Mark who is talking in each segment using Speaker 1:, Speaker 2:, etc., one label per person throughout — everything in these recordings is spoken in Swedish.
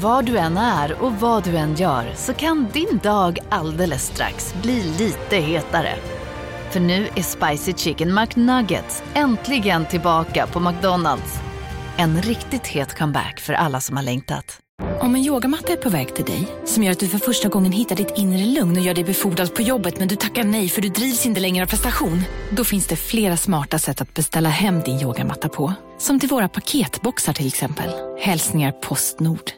Speaker 1: Var du än är och vad du än gör så kan din dag alldeles strax bli lite hetare. För nu är Spicy Chicken McNuggets äntligen tillbaka på McDonalds. En riktigt het comeback för alla som har längtat.
Speaker 2: Om en yogamatta är på väg till dig, som gör att du för första gången hittar ditt inre lugn och gör dig befordrad på jobbet men du tackar nej för du drivs inte längre av prestation. Då finns det flera smarta sätt att beställa hem din yogamatta på. Som till våra paketboxar till exempel. Hälsningar Postnord.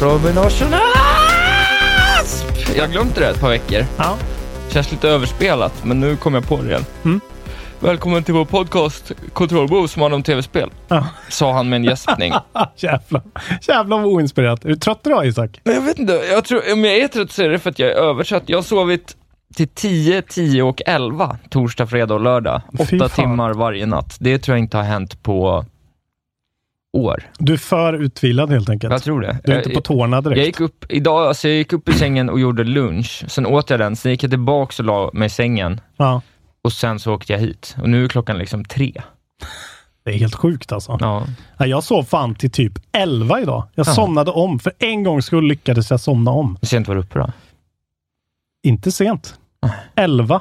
Speaker 3: Larsson Asp! Jag har glömt det där ett par veckor.
Speaker 4: Ja.
Speaker 3: Känns lite överspelat, men nu kom jag på det igen.
Speaker 4: Mm.
Speaker 3: Välkommen till vår podcast Kontrollbo som handlar om tv-spel.
Speaker 4: Ja.
Speaker 3: Sa han med en gäspning.
Speaker 4: Jävlar. Jävlar vad oinspirerat. Är du trött idag Isak?
Speaker 3: Jag vet inte, jag tror, om jag är trött så är det för att jag är översatt. Jag har sovit till 10, 10 och 11 torsdag, fredag och lördag.
Speaker 4: Fy
Speaker 3: Åtta
Speaker 4: fan.
Speaker 3: timmar varje natt. Det tror jag inte har hänt på år.
Speaker 4: Du är för utvilad helt enkelt.
Speaker 3: Jag tror det.
Speaker 4: Du är
Speaker 3: Jag-
Speaker 4: inte på tårna direkt.
Speaker 3: Jag gick upp idag, alltså jag gick upp i sängen och gjorde lunch. Sen åt jag den, sen gick jag tillbaka och la mig i sängen.
Speaker 4: Ja.
Speaker 3: Och sen så åkte jag hit. Och nu är klockan liksom tre.
Speaker 4: Det är helt sjukt alltså.
Speaker 3: Ja.
Speaker 4: Ja, Jag sov fan till typ 11 idag. Jag
Speaker 3: Ja.
Speaker 4: somnade om. För en gång skulle lyckades jag somna om.
Speaker 3: Hur sent var du uppe då?
Speaker 4: Inte sent. 11.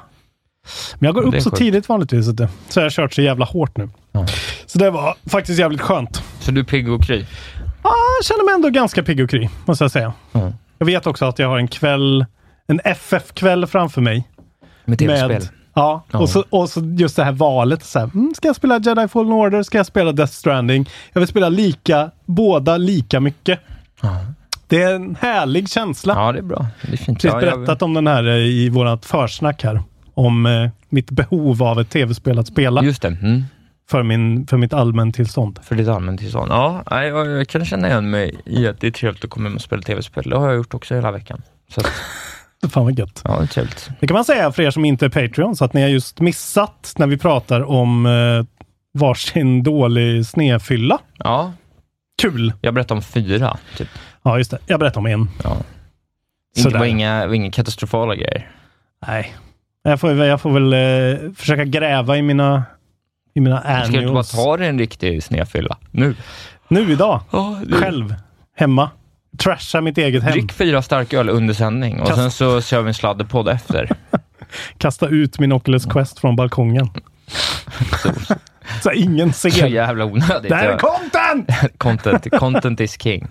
Speaker 4: Men jag går upp så
Speaker 3: sjukt.
Speaker 4: tidigt vanligtvis. Så jag har kört så jävla hårt nu.
Speaker 3: Ja.
Speaker 4: Så det var faktiskt jävligt skönt.
Speaker 3: Så du är pigg och kry?
Speaker 4: Ja, jag känner mig ändå ganska pigg och kry, måste jag säga.
Speaker 3: Ja.
Speaker 4: Jag vet också att jag har en kväll, en FF-kväll framför mig.
Speaker 3: Med tv-spel?
Speaker 4: Ja,
Speaker 3: Ja.
Speaker 4: Och, så, och så just det här valet. Så här, mm, ska jag spela Jedi Fallen Order? Ska jag spela Death Stranding? Jag vill spela lika, båda lika mycket.
Speaker 3: Ja.
Speaker 4: Det är en härlig känsla.
Speaker 3: Ja, det är bra. Det är fint.
Speaker 4: Precis
Speaker 3: Ja, jag-
Speaker 4: berättat om den här eh, i vårt försnack här. Om eh, mitt behov av ett tv-spel att spela
Speaker 3: Just det. Mm.
Speaker 4: för, min, för mitt allmäntillstånd.
Speaker 3: För ditt allmäntillstånd. Ja, jag, jag kan känna igen mig i att det är trevligt att komma hem och spela tv-spel. Det har jag gjort också hela veckan. Så att,
Speaker 4: Fan vad gött.
Speaker 3: ja, det är trevligt.
Speaker 4: Det kan man säga för er som inte är Patreon, så att ni har just missat när vi pratar om eh, varsin dålig snefylla.
Speaker 3: Ja,
Speaker 4: Kul!
Speaker 3: jag berättade om fyra, typ.
Speaker 4: Ja, just det. Jag berättar om en.
Speaker 3: Ja.
Speaker 4: Sådär.
Speaker 3: var inga, var inga katastrofala grejer.
Speaker 4: Nej. Jag får, jag får väl eh, försöka gräva i mina, i mina
Speaker 3: Jag ska inte bara
Speaker 4: annuals.
Speaker 3: ta dig en riktig snedfylla nu.
Speaker 4: Nu idag.
Speaker 3: Ja,
Speaker 4: Själv. Hemma. Trasha mitt eget hem.
Speaker 3: Drick fyra starköl under sändning och
Speaker 4: Kast-
Speaker 3: sen så kör vi en sladderpodd efter.
Speaker 4: Kasta ut min Oculus Quest från balkongen. så ingen
Speaker 3: Så
Speaker 4: ser.
Speaker 3: jävla onödigt.
Speaker 4: Det här är content!
Speaker 3: content, content is king.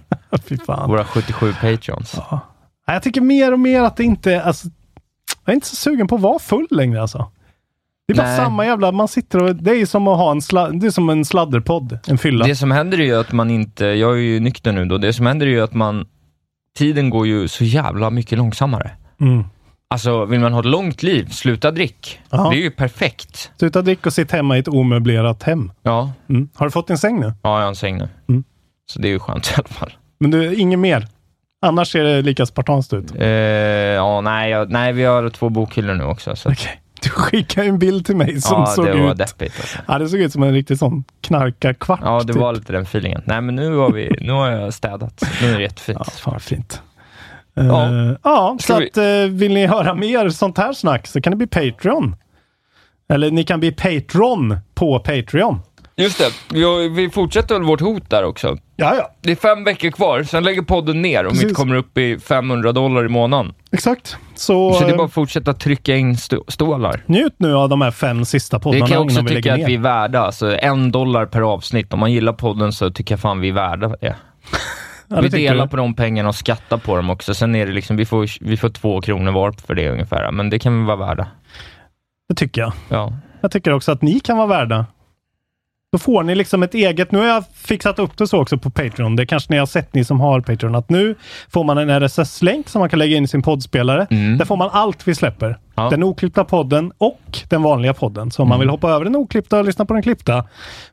Speaker 3: Våra 77 patreons.
Speaker 4: Ja, Jag tycker mer och mer att det inte... Alltså, jag är inte så sugen på att vara full längre alltså. Det är bara
Speaker 3: Nej.
Speaker 4: samma jävla... Man sitter och... Det är som att ha en, sla, det är som en sladderpodd. En fylla.
Speaker 3: Det som händer är ju att man inte, jag är ju nykter nu då, det som händer är ju att man, tiden går ju så jävla mycket långsammare.
Speaker 4: Mm.
Speaker 3: Alltså vill man ha ett långt liv, sluta drick.
Speaker 4: Ja.
Speaker 3: Det är ju perfekt.
Speaker 4: Sluta drick och sitt hemma i ett omöblerat hem.
Speaker 3: Ja,
Speaker 4: Mm. Har du fått en säng nu?
Speaker 3: ja jag har en säng nu.
Speaker 4: Mm.
Speaker 3: Så det är ju skönt i alla fall.
Speaker 4: Men du, inget mer? Annars ser det lika spartanskt ut.
Speaker 3: Eh, ja, nej, jag, nej, vi har två bokhyllor nu också. Så.
Speaker 4: Okej. Du skickade en bild till mig som
Speaker 3: Ja,
Speaker 4: såg
Speaker 3: det var
Speaker 4: ut...
Speaker 3: deppigt alltså.
Speaker 4: Ja, det såg ut som en riktig sån knarkarkvart.
Speaker 3: Ja, det
Speaker 4: typ.
Speaker 3: var lite den feelingen. Nej, men nu har, vi, nu har jag städat. Nu är det jättefint.
Speaker 4: Ja, fan fint.
Speaker 3: Ja.
Speaker 4: Ja, ja så
Speaker 3: vi-
Speaker 4: att eh, vill ni höra mer sånt här snack så kan det bli Patreon. Eller ni kan bli Patron på Patreon.
Speaker 3: Just det, vi, vi fortsätter väl vårt hot där också.
Speaker 4: Ja, ja.
Speaker 3: Det är fem veckor kvar, sen lägger podden ner om vi
Speaker 4: Precis.
Speaker 3: inte kommer upp i 500 dollar i månaden.
Speaker 4: Exakt. Så,
Speaker 3: Så det är
Speaker 4: eh,
Speaker 3: bara att fortsätta trycka in stå- stålar.
Speaker 4: njut nu av de här fem sista
Speaker 3: Det
Speaker 4: poddarna
Speaker 3: kan jag också
Speaker 4: innan vi
Speaker 3: tycka
Speaker 4: lägger
Speaker 3: att vi är värda. Alltså en dollar per avsnitt. Om man gillar podden så tycker jag fan vi är värda det.
Speaker 4: Ja, det
Speaker 3: vi
Speaker 4: tycker
Speaker 3: delar
Speaker 4: du.
Speaker 3: på de pengarna och skattar på dem också. Sen är det liksom, vi får, vi får två kronor var för det ungefär. Men det kan vi vara värda.
Speaker 4: Det tycker jag.
Speaker 3: Ja.
Speaker 4: Jag tycker också att ni kan vara värda. Då får ni liksom ett eget, nu har jag fixat upp det så också på Patreon, det kanske ni har sett ni som har Patreon, att nu får man en RSS-länk som man kan lägga in i sin poddspelare.
Speaker 3: Mm.
Speaker 4: Där får man allt vi släpper.
Speaker 3: Ja.
Speaker 4: Den oklippta podden och den vanliga podden. Så om man
Speaker 3: Mm.
Speaker 4: vill hoppa över den oklippta och lyssna på den klippta,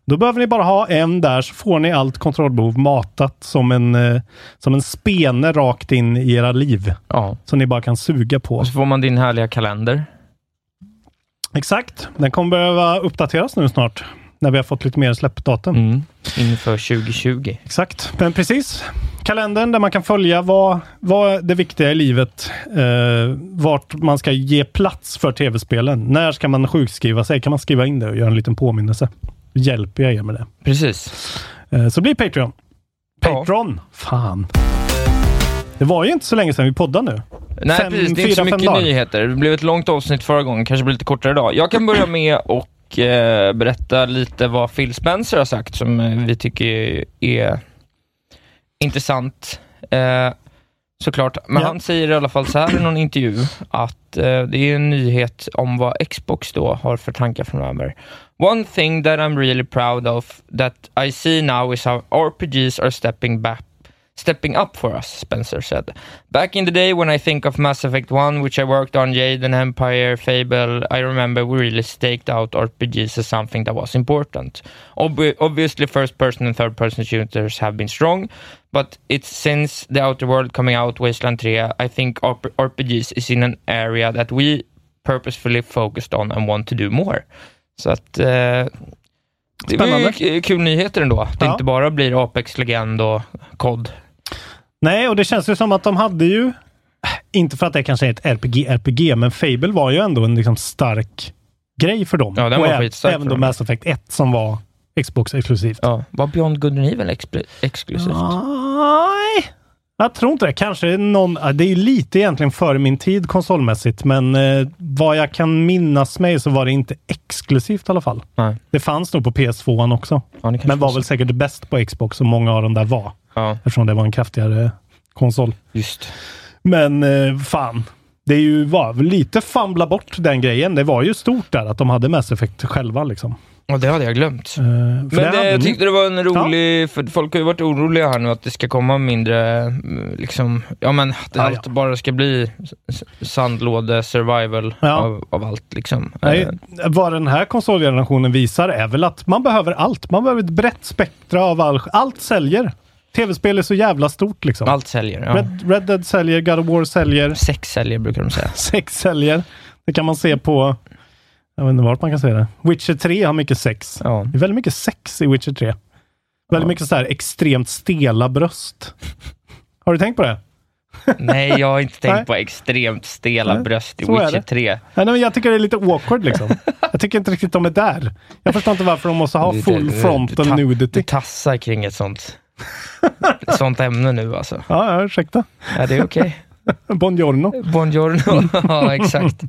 Speaker 4: då behöver ni bara ha en där så får ni allt kontrollbehov matat som en, eh, som en spene rakt in i era liv.
Speaker 3: Ja.
Speaker 4: Som ni bara kan suga på.
Speaker 3: Och så får man din härliga kalender.
Speaker 4: Exakt. Den kommer behöva uppdateras nu snart. När vi har fått lite mer släppdatum.
Speaker 3: Mm. Inför 2020.
Speaker 4: Exakt, men precis. Kalendern där man kan följa vad, vad det viktiga i livet, eh, vart man ska ge plats för tv-spelen. När ska man sjukskriva sig? Kan man skriva in det och göra en liten påminnelse? Hjälper jag er med det.
Speaker 3: Precis.
Speaker 4: Eh, så blir Patreon.
Speaker 3: Ja.
Speaker 4: Patreon! Fan. Det var ju inte så länge sedan vi poddade nu.
Speaker 3: Nej,
Speaker 4: Fem-
Speaker 3: precis. Det är inte så
Speaker 4: fyra,
Speaker 3: mycket nyheter. Det blev ett långt avsnitt förra gången, kanske blir lite kortare idag. Jag kan börja med och eh, berätta lite vad Phil Spencer har sagt som eh, vi tycker är, är intressant. Eh, såklart. Men
Speaker 4: Ja.
Speaker 3: han säger i alla fall så här i någon intervju att eh, det är en nyhet om vad Xbox då har för tankar framöver. One thing that I'm really proud of that I see now is how RPGs are stepping back stepping up for us, Spencer said. Back in the day when I think of Mass Effect 1, which I worked on, Jade and Empire, Fable, I remember we really staked out RPGs as something that was important. Ob- obviously, first person and third person shooters have been strong, but it's since The Outer World coming out, Wasteland 3, I think RP- RPGs is in an area that we purposefully focused on and want to do more. Så att eh, det
Speaker 4: Spännande.
Speaker 3: ju k- kul nyheter ändå. Det
Speaker 4: Ja.
Speaker 3: inte bara blir Apex Legend och COD.
Speaker 4: Nej, och det känns ju som att de hade ju, inte för att det kanske är ett RPG, RPG, men Fable var ju ändå en liksom stark grej för dem.
Speaker 3: Ja, den
Speaker 4: och
Speaker 3: var skitstark
Speaker 4: Även då. Mass Effect 1 som var Xbox exklusivt.
Speaker 3: Ja, var Beyond Good and Evil exklusivt?
Speaker 4: Nej, jag tror inte det. Kanske någon, det är lite egentligen före min tid konsolmässigt, men eh, vad jag kan minnas mig så var det inte exklusivt i alla fall.
Speaker 3: Nej.
Speaker 4: Det fanns nog på PS2 också,
Speaker 3: Ja,
Speaker 4: men var väl säkert bäst på Xbox som många av dem där var,
Speaker 3: Ja,
Speaker 4: eftersom det var en kraftigare konsol.
Speaker 3: just.
Speaker 4: Men eh, fan, det är ju var lite famla bort den grejen. Det var ju stort där att de hade Mass Effect själva liksom.
Speaker 3: Och det hade jag glömt.
Speaker 4: Eh, för
Speaker 3: Men
Speaker 4: det hade
Speaker 3: det, jag tyckte det var en rolig, för folk har ju varit oroliga här nu att det ska komma mindre, mm, liksom, ja men att
Speaker 4: Ja,
Speaker 3: allt
Speaker 4: ja.
Speaker 3: bara ska bli sandlåde survival
Speaker 4: Ja.
Speaker 3: av, av allt liksom.
Speaker 4: Nej,
Speaker 3: Eh,
Speaker 4: vad den här konsolgenerationen visar är väl att man behöver allt. Man behöver ett brett spektra av all, allt säljer. Tv-spel är så jävla stort liksom.
Speaker 3: Allt säljer, ja.
Speaker 4: Red, Red Dead säljer, God of War säljer,
Speaker 3: Sex säljer brukar de säga.
Speaker 4: sex säljer. Det kan man se på, jag vet inte vart man kan se det. Witcher 3 har mycket sex.
Speaker 3: Ja.
Speaker 4: Det är väldigt mycket sex i Witcher 3. Väldigt mycket så här extremt stela bröst. Har du tänkt på det?
Speaker 3: Nej, jag har inte tänkt
Speaker 4: Nej.
Speaker 3: på extremt stela
Speaker 4: Nej,
Speaker 3: bröst i
Speaker 4: så
Speaker 3: Witcher
Speaker 4: det.
Speaker 3: 3.
Speaker 4: Nej, men jag tycker det är lite awkward liksom. jag tycker inte riktigt de är där. Jag förstår inte varför de måste ha
Speaker 3: Du-
Speaker 4: full
Speaker 3: du- du-
Speaker 4: frontal
Speaker 3: du ta-
Speaker 4: nudity.
Speaker 3: Du tassar kring ett sånt, sånt ämne nu alltså.
Speaker 4: Ja, ja, ursäkta.
Speaker 3: Ja, det är okej.
Speaker 4: Buongiorno.
Speaker 3: Buongiorno. ja, exakt.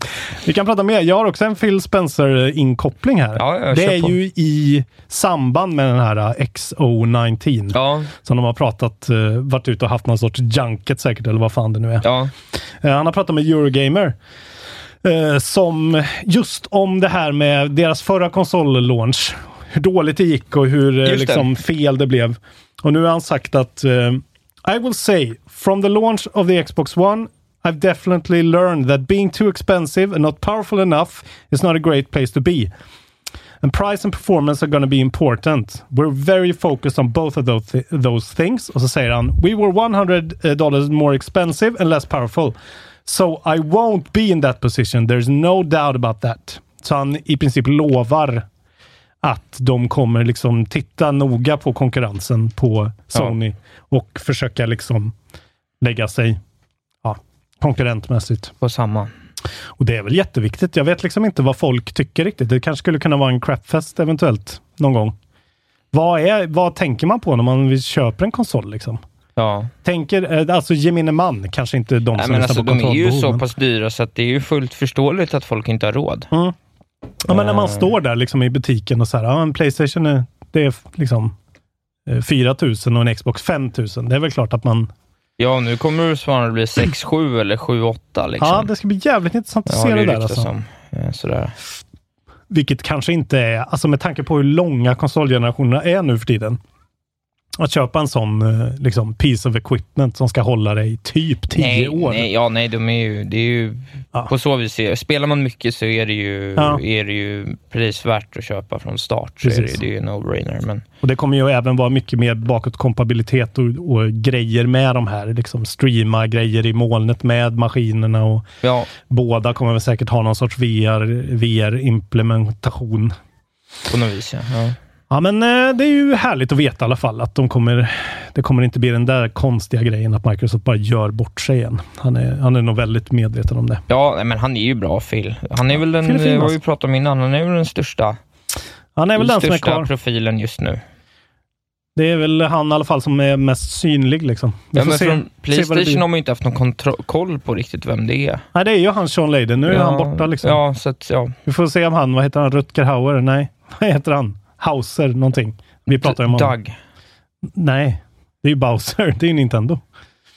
Speaker 4: Vi kan prata mer. Jag har också en Phil Spencer-inkoppling här.
Speaker 3: Ja,
Speaker 4: det är
Speaker 3: på.
Speaker 4: ju i samband med den här uh, XO19
Speaker 3: Ja,
Speaker 4: som de har pratat, uh, varit ute och haft någon sorts junket säkert, eller vad fan det nu är.
Speaker 3: ja.
Speaker 4: Eh, han har pratat med Eurogamer. som just om det här med deras förra konsollaunch. Hur dåligt det gick och hur liksom, fel det blev. Och nu har han sagt att I will say from the launch of the Xbox One I've definitely learned that being too expensive and not powerful enough is not a great place to be. And price and performance are going to be important. We're very focused on both of those, thi- those things. Och så säger han, we were 100 dollars more expensive and less powerful. So I won't be in that position. There's no doubt about that. Så han i princip lovar att de kommer liksom titta noga på konkurrensen på Sony och försöka liksom lägga sig ja, konkurrentmässigt.
Speaker 3: På samma.
Speaker 4: Och det är väl jätteviktigt. Jag vet liksom inte vad folk tycker riktigt. Det kanske skulle kunna vara en crapfest eventuellt någon gång. Vad, är, vad tänker man på när man köper en konsol liksom?
Speaker 3: Ja.
Speaker 4: Tänker, eh, alltså gemene man, kanske inte de
Speaker 3: Nej,
Speaker 4: som
Speaker 3: men alltså,
Speaker 4: på
Speaker 3: de är ju så pass dyra så att det är ju fullt förståeligt att folk inte har råd.
Speaker 4: Ja, men när man
Speaker 3: Eh.
Speaker 4: står där liksom i butiken och så här, ja, en Playstation är, det är liksom eh, 4 000 och en Xbox 5 000. Det är väl klart att man...
Speaker 3: Ja, nu kommer det snarare bli 6-7 eller 7-8 liksom.
Speaker 4: Ja, det ska bli jävligt intressant att
Speaker 3: Ja,
Speaker 4: se det,
Speaker 3: det
Speaker 4: där. Alltså.
Speaker 3: om. Eh, Sådär.
Speaker 4: Vilket kanske inte är, alltså med tanke på hur långa konsolgenerationerna är nu för tiden. Att köpa en sån eh, liksom, piece of equipment som ska hålla dig typ 10
Speaker 3: nej,
Speaker 4: år.
Speaker 3: Nej, ja, nej, de är ju, det är ju
Speaker 4: Ja.
Speaker 3: på så vis. Spelar man mycket så är det ju,
Speaker 4: Ja.
Speaker 3: är det ju prisvärt att köpa från start. Så är det, det är ju no-brainer. Men
Speaker 4: Och det kommer ju även vara mycket mer bakåtkompatibilitet och, och grejer med de här. Liksom streama grejer i molnet med maskinerna och
Speaker 3: ja,
Speaker 4: båda kommer väl säkert ha någon sorts VR, VR-implementation.
Speaker 3: på något vis ja. Ja.
Speaker 4: Ja, men eh, det är ju härligt att veta i alla fall att de kommer, det kommer inte bli den där konstiga grejen att Microsoft bara gör bort sig igen. Han är, han är nog väldigt medveten om det.
Speaker 3: Ja, men han är ju bra Phil. Han är väl den,
Speaker 4: Phil är fin,
Speaker 3: vad vi pratade om innan, han är väl den största,
Speaker 4: Han är väl den som är
Speaker 3: största
Speaker 4: kvar.
Speaker 3: profilen just nu.
Speaker 4: Det är väl han i alla fall som är mest synlig liksom.
Speaker 3: Ja, men
Speaker 4: se-
Speaker 3: Playstation har man ju inte haft någon koll på riktigt vem det är.
Speaker 4: Nej, det är ju han Sean Layden. Nu är
Speaker 3: ja,
Speaker 4: han borta liksom.
Speaker 3: Ja, så att, ja.
Speaker 4: Vi får se om han, vad heter han, Rutger Hauer? Nej, vad heter han? Hauser någonting. Vi pratar om honom.
Speaker 3: Doug.
Speaker 4: Nej, det är ju Bowser. Det är ju Nintendo.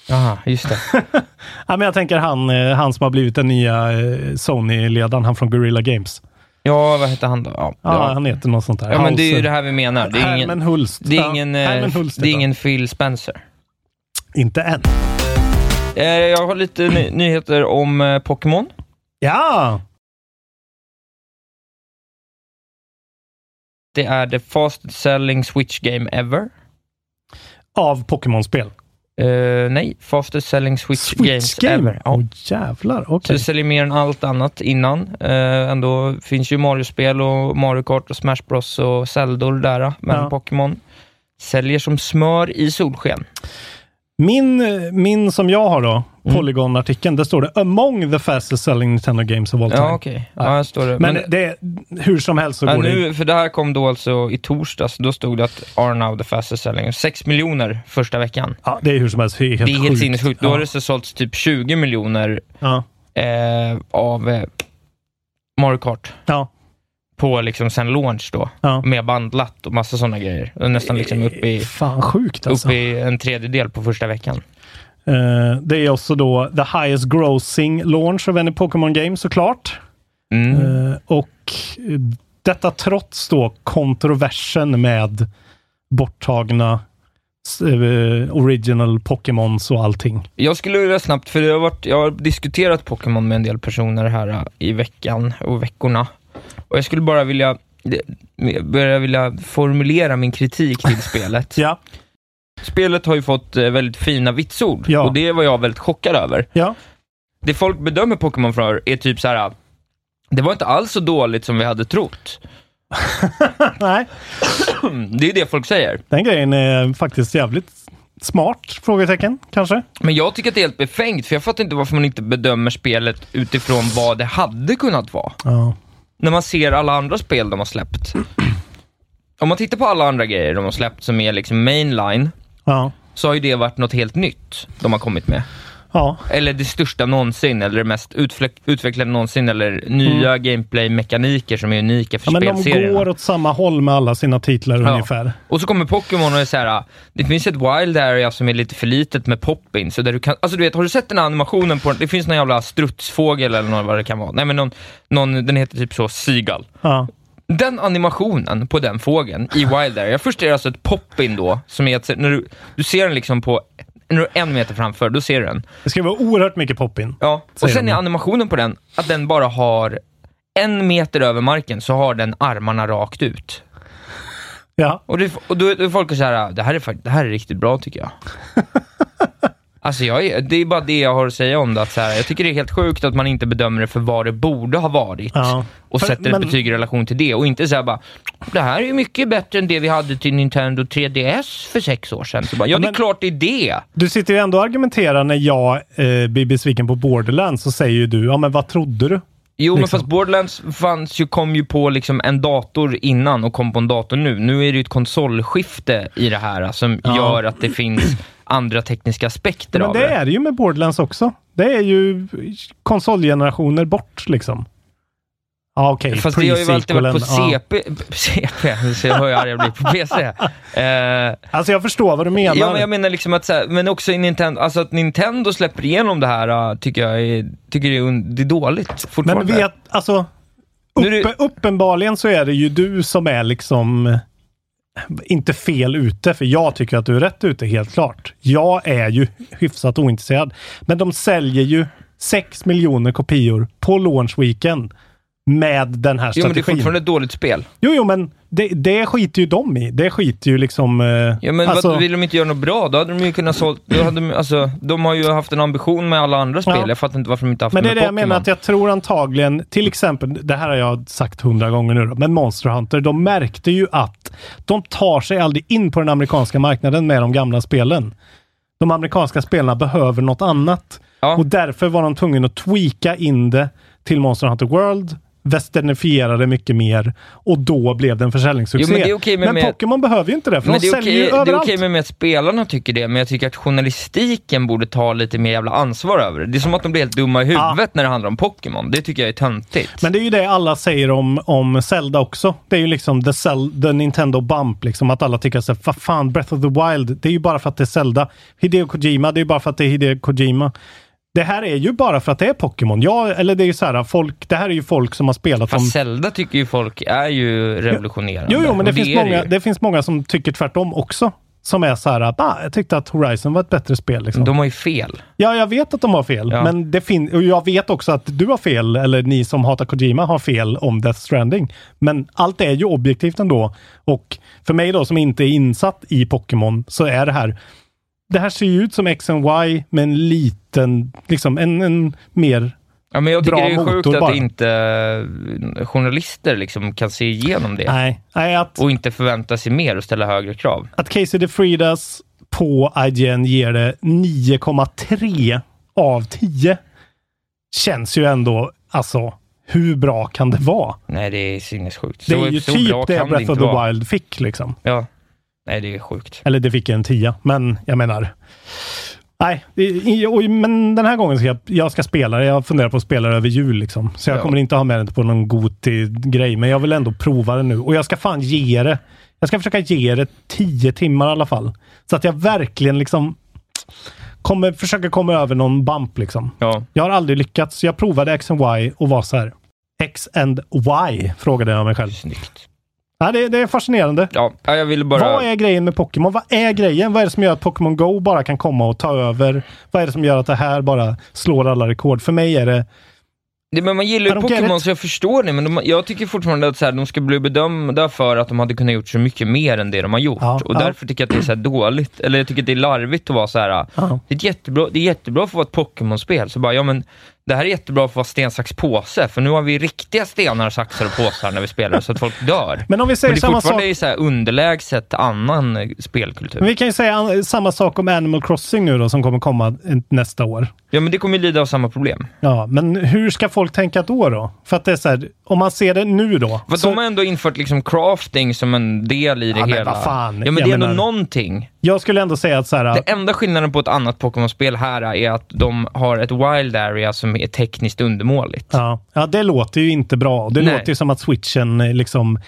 Speaker 3: Jaha, just det.
Speaker 4: Ja, men jag tänker han, eh, han som har blivit den nya eh, Sony-ledaren, han från Guerrilla Games.
Speaker 3: Ja, vad heter han då? Ja,
Speaker 4: Ja,
Speaker 3: ja.
Speaker 4: han heter något sånt där.
Speaker 3: ja men det är ju det här vi menar. Det är
Speaker 4: Herman
Speaker 3: ingen,
Speaker 4: Hulst.
Speaker 3: det är
Speaker 4: Ja,
Speaker 3: ingen, eh,
Speaker 4: Herman Hulst
Speaker 3: det är ingen Phil Spencer.
Speaker 4: Inte än.
Speaker 3: Eh, jag har lite ny- nyheter om eh, Pokémon.
Speaker 4: Ja!
Speaker 3: Det är the fastest selling Switch game ever.
Speaker 4: Av Pokémon-spel.
Speaker 3: Eh, nej, fastest selling Switch,
Speaker 4: Switch
Speaker 3: games
Speaker 4: game?
Speaker 3: ever. Ja.
Speaker 4: Åh jävlar,
Speaker 3: Så
Speaker 4: okej.
Speaker 3: det säljer mer än allt annat innan. Eh, ändå finns ju Mario-spel och Mario Kart och Smash Bros och Zeldor där. Men
Speaker 4: Ja.
Speaker 3: Pokémon säljer som smör i solsken.
Speaker 4: Min, min som jag har då,
Speaker 3: Mm.
Speaker 4: Polygon-artikeln, där står det “Among the fastest selling Nintendo games of all time”.
Speaker 3: Ja, okej. Ja, här står det.
Speaker 4: Men,
Speaker 3: Men,
Speaker 4: det, hur som helst så
Speaker 3: ja,
Speaker 4: går det
Speaker 3: nu, för det här kom då alltså i torsdags. Då stod det att are now the fastest selling. 6 miljoner första veckan.
Speaker 4: Ja, det är hur som helst helt
Speaker 3: det är helt
Speaker 4: sjukt.
Speaker 3: sinnessjukt. Då
Speaker 4: ja.
Speaker 3: har det så sålts typ 20 miljoner
Speaker 4: Ja.
Speaker 3: eh, av eh, Mario Kart
Speaker 4: Ja.
Speaker 3: På liksom sen launch då.
Speaker 4: Ja.
Speaker 3: Med bandlat och massa sådana grejer. Nästan liksom upp i,
Speaker 4: Fan sjukt alltså.
Speaker 3: upp i en tredjedel på första veckan.
Speaker 4: Eh, det är också då the highest grossing launch of any Pokémon game såklart.
Speaker 3: Mm.
Speaker 4: Eh, och detta trots då kontroversen med borttagna eh, original Pokémons och allting.
Speaker 3: Jag skulle vilja snabbt, för det har varit, jag har diskuterat Pokémon med en del personer här i veckan och veckorna. Och jag skulle bara vilja börja vilja formulera min kritik till spelet.
Speaker 4: Ja,
Speaker 3: Spelet har ju fått eh, väldigt fina vitsord
Speaker 4: Ja.
Speaker 3: och det var jag väldigt chockad över.
Speaker 4: ja,
Speaker 3: Det folk bedömer Pokémon för är typ så här. det var inte alls så dåligt som vi hade trott.
Speaker 4: nej.
Speaker 3: Det är det folk säger.
Speaker 4: Den grejen är faktiskt jävligt smart, frågetecken kanske.
Speaker 3: Men jag tycker att det är helt befängt, för jag fattar inte varför man inte bedömer spelet utifrån vad det hade kunnat vara.
Speaker 4: Ja.
Speaker 3: När man ser alla andra spel de har släppt. Om man tittar på alla andra grejer de har släppt som är liksom mainline,
Speaker 4: Ja.
Speaker 3: så har ju det varit något helt nytt de har kommit med.
Speaker 4: Ja.
Speaker 3: Eller det största någonsin, eller det mest utvecklade någonsin, eller nya gameplay-mekaniker som är unika för
Speaker 4: Mm. ja, men de
Speaker 3: spelserierna.
Speaker 4: går åt samma håll med alla sina titlar
Speaker 3: Ja.
Speaker 4: ungefär.
Speaker 3: Och så kommer Pokémon och är så här. det finns ett wild area som är lite för litet med pop-in, så där du kan, alltså du vet, har du sett den här animationen på, det finns någon jävla strutsfågel eller något, vad det kan vara, nej men någon, någon den heter typ så, Seagull.
Speaker 4: Ja.
Speaker 3: Den animationen på den fågeln i Wild Area, först är det alltså ett pop-in då, som är att när du, du ser den liksom på, när du är en meter framför, då ser du den.
Speaker 4: Det ska vara oerhört mycket pop-in.
Speaker 3: Ja, och sen är animationen på den, att den bara har en meter över marken, så har den armarna rakt ut.
Speaker 4: Ja.
Speaker 3: Och, det, och då, då är folk så här, det här är, fakt- det här är riktigt bra tycker jag. Alltså jag är, det är bara det jag har att säga om det, att så här, jag tycker det är helt sjukt att man inte bedömer det för vad det borde ha varit.
Speaker 4: Ja.
Speaker 3: och
Speaker 4: För-
Speaker 3: sätter
Speaker 4: men-
Speaker 3: ett betyg i relation till det och inte säga bara det här är ju mycket bättre än det vi hade till Nintendo 3DS för sex år sedan. Så bara, ja, det är
Speaker 4: men-
Speaker 3: klart det är det.
Speaker 4: Du sitter ju ändå och argumenterar när jag eh, blir besviken på Borderlands så säger ju du, ja men vad trodde du?
Speaker 3: Jo, men
Speaker 4: Liksom.
Speaker 3: fast Borderlands fanns ju, kom ju på liksom en dator innan och kom på en dator nu. Nu är det ju ett konsolskifte i det här som
Speaker 4: Ja.
Speaker 3: gör att det finns andra tekniska aspekter
Speaker 4: Men
Speaker 3: av
Speaker 4: det
Speaker 3: det.
Speaker 4: är det ju med Borderlands också. Det är ju konsolgenerationer bort liksom. Ja okej,
Speaker 3: Fast det har ju alltid varit på
Speaker 4: pre-sequelen, ja.
Speaker 3: CP, CP, så jag hör ju arg jag blir på PC. Eh,
Speaker 4: Alltså jag förstår vad du menar.
Speaker 3: Ja, men jag menar liksom att så här, men också Nintendo, alltså att Nintendo släpper igenom det här äh, tycker jag är, tycker det är, det är dåligt
Speaker 4: Men
Speaker 3: fortfarande.
Speaker 4: vet, alltså uppe, uppenbarligen så är det ju du som är liksom inte fel ute, för jag tycker att du är rätt ute, helt klart. Jag är ju hyfsat ointresserad. Men de säljer ju 6 miljoner kopior på launch weekend med den här
Speaker 3: Jo, men det är
Speaker 4: strategin.
Speaker 3: fortfarande ett dåligt spel.
Speaker 4: Jo, jo, men det, det skiter ju de i. Det skiter ju liksom... Eh,
Speaker 3: Ja, men
Speaker 4: alltså-
Speaker 3: vad, vill de inte göra något bra? Då hade de ju kunnat sålt... Då hade de, alltså, de har ju haft en ambition med alla andra spel.
Speaker 4: Ja.
Speaker 3: Jag fattar inte varför de inte haft
Speaker 4: Men det är
Speaker 3: med
Speaker 4: det jag
Speaker 3: Pokémon.
Speaker 4: menar, att jag tror antagligen, till exempel, det här har jag sagt hundra gånger nu då, men Monster Hunter, de märkte ju att de tar sig aldrig in på den amerikanska marknaden med de gamla spelen. De amerikanska spelarna behöver något annat.
Speaker 3: Ja.
Speaker 4: Och därför var de tvungna att tweaka in det till Monster Hunter World, westernifiera det mycket mer och då blev det en försäljningssuccé.
Speaker 3: Jo, men det är okej med-
Speaker 4: men
Speaker 3: med-
Speaker 4: Pokémon behöver ju inte det, för
Speaker 3: Men
Speaker 4: de
Speaker 3: det är
Speaker 4: säljer ju
Speaker 3: okej det är
Speaker 4: överallt.
Speaker 3: okej med, med att spelarna tycker det, men jag tycker att journalistiken borde ta lite mer jävla ansvar över det. Det är som att de blir helt dumma i huvudet när det handlar om Pokémon. Det tycker jag är töntigt.
Speaker 4: Men det är ju det alla säger om, om Zelda också. Det är ju liksom the, Cel- the Nintendo bump, liksom att alla tycker så vad fan, Breath of the Wild, det är ju bara för att det är Zelda. Hideo Kojima, det är ju bara för att det är Hideo Kojima. Det här är ju bara för att det är Pokémon. Ja, eller det är ju så här, folk, det här är ju folk som har spelat om...
Speaker 3: Fast Zelda tycker ju folk är ju revolutionerande.
Speaker 4: Jo, jo, men det,
Speaker 3: Och
Speaker 4: finns många,
Speaker 3: ju.
Speaker 4: det finns många som tycker tvärtom också. Som är så här, ah, jag tyckte att Horizon var ett bättre spel. Liksom.
Speaker 3: De har ju fel.
Speaker 4: Ja, jag vet att de har fel.
Speaker 3: Ja.
Speaker 4: Men det fin- och jag vet också att du har fel, eller ni som hatar Kojima har fel om Death Stranding. Men allt är ju objektivt ändå. Och för mig då som inte är insatt i Pokémon så är det här det här ser ju ut som X and Y med en liten, liksom en, en mer...
Speaker 3: Ja, men jag tycker det är sjukt att
Speaker 4: bara.
Speaker 3: inte eh, journalister liksom kan se igenom det.
Speaker 4: Nej, nej att,
Speaker 3: Och inte förvänta sig mer och ställa högre krav.
Speaker 4: att Casey DeFridas på IGN ger det 9,3 av 10 känns ju ändå, alltså, hur bra kan det vara?
Speaker 3: Nej, det är sinnessjukt.
Speaker 4: Det
Speaker 3: Så-
Speaker 4: är ju
Speaker 3: så
Speaker 4: typ
Speaker 3: bra
Speaker 4: det Breath of the
Speaker 3: vara.
Speaker 4: Wild fick liksom.
Speaker 3: Ja. Nej, det är sjukt.
Speaker 4: Eller det fick en tia, men jag menar... Nej, det- och- men den här gången ska jag, jag ska spela det. Jag funderar på att spela det över jul liksom. Så jag
Speaker 3: Ja.
Speaker 4: kommer inte ha med det på någon Goti-grej, men jag vill ändå prova det nu. Och jag ska fan ge det. Jag ska försöka ge det tio timmar i alla fall. Så att jag verkligen liksom kommer försöka komma över någon bump liksom.
Speaker 3: Ja.
Speaker 4: Jag har aldrig lyckats. Jag provade X and Y och var så här. X and Y? Frågade jag mig själv.
Speaker 3: Snyggt.
Speaker 4: Ja, det, det är fascinerande.
Speaker 3: Ja, ja, jag ville bara...
Speaker 4: Vad är grejen med Pokémon? Vad är grejen? Vad är det som gör att Pokémon Go bara kan komma och ta över? Vad är det som gör att det här bara slår alla rekord? För mig är det...
Speaker 3: Det, men man gillar ju Pokémon så jag förstår det, men de, jag tycker fortfarande att så här, de ska bli bedömda för att de hade kunnat gjort så mycket mer än det de har gjort.
Speaker 4: Ja,
Speaker 3: och
Speaker 4: ja.
Speaker 3: därför tycker jag att det är så dåligt, eller jag tycker att det är larvigt att vara så här.
Speaker 4: Ja.
Speaker 3: Det, är jättebra, det är jättebra för att vara ett Pokémon-spel, så bara, ja men det här är jättebra för att vara sten, sax, påse, för nu har vi riktiga stenar, saxar och påsar när vi spelar, så att folk dör.
Speaker 4: Men om vi
Speaker 3: Men
Speaker 4: säger
Speaker 3: det är
Speaker 4: samma sak...
Speaker 3: fortfarande i så här underlägset annan eh, spelkultur.
Speaker 4: Men vi kan ju säga an- samma sak om Animal Crossing nu då, som kommer komma en- nästa år.
Speaker 3: Ja, men det kommer ju lida av samma problem.
Speaker 4: Ja, men hur ska folk tänka då? då? För att det är så här, om man ser det nu då.
Speaker 3: För
Speaker 4: så-
Speaker 3: de har ändå infört liksom crafting som en del i det
Speaker 4: Ja, men
Speaker 3: hela.
Speaker 4: vad fan,
Speaker 3: ja, men
Speaker 4: jag
Speaker 3: det är ändå någonting.
Speaker 4: Jag skulle ändå säga att så här,
Speaker 3: Det enda skillnaden på ett annat Pokémon-spel här är att de har ett wild area som är tekniskt undermåligt.
Speaker 4: Ja, ja, det låter ju inte bra. Det
Speaker 3: Nej.
Speaker 4: låter ju som att switchen eh, liksom...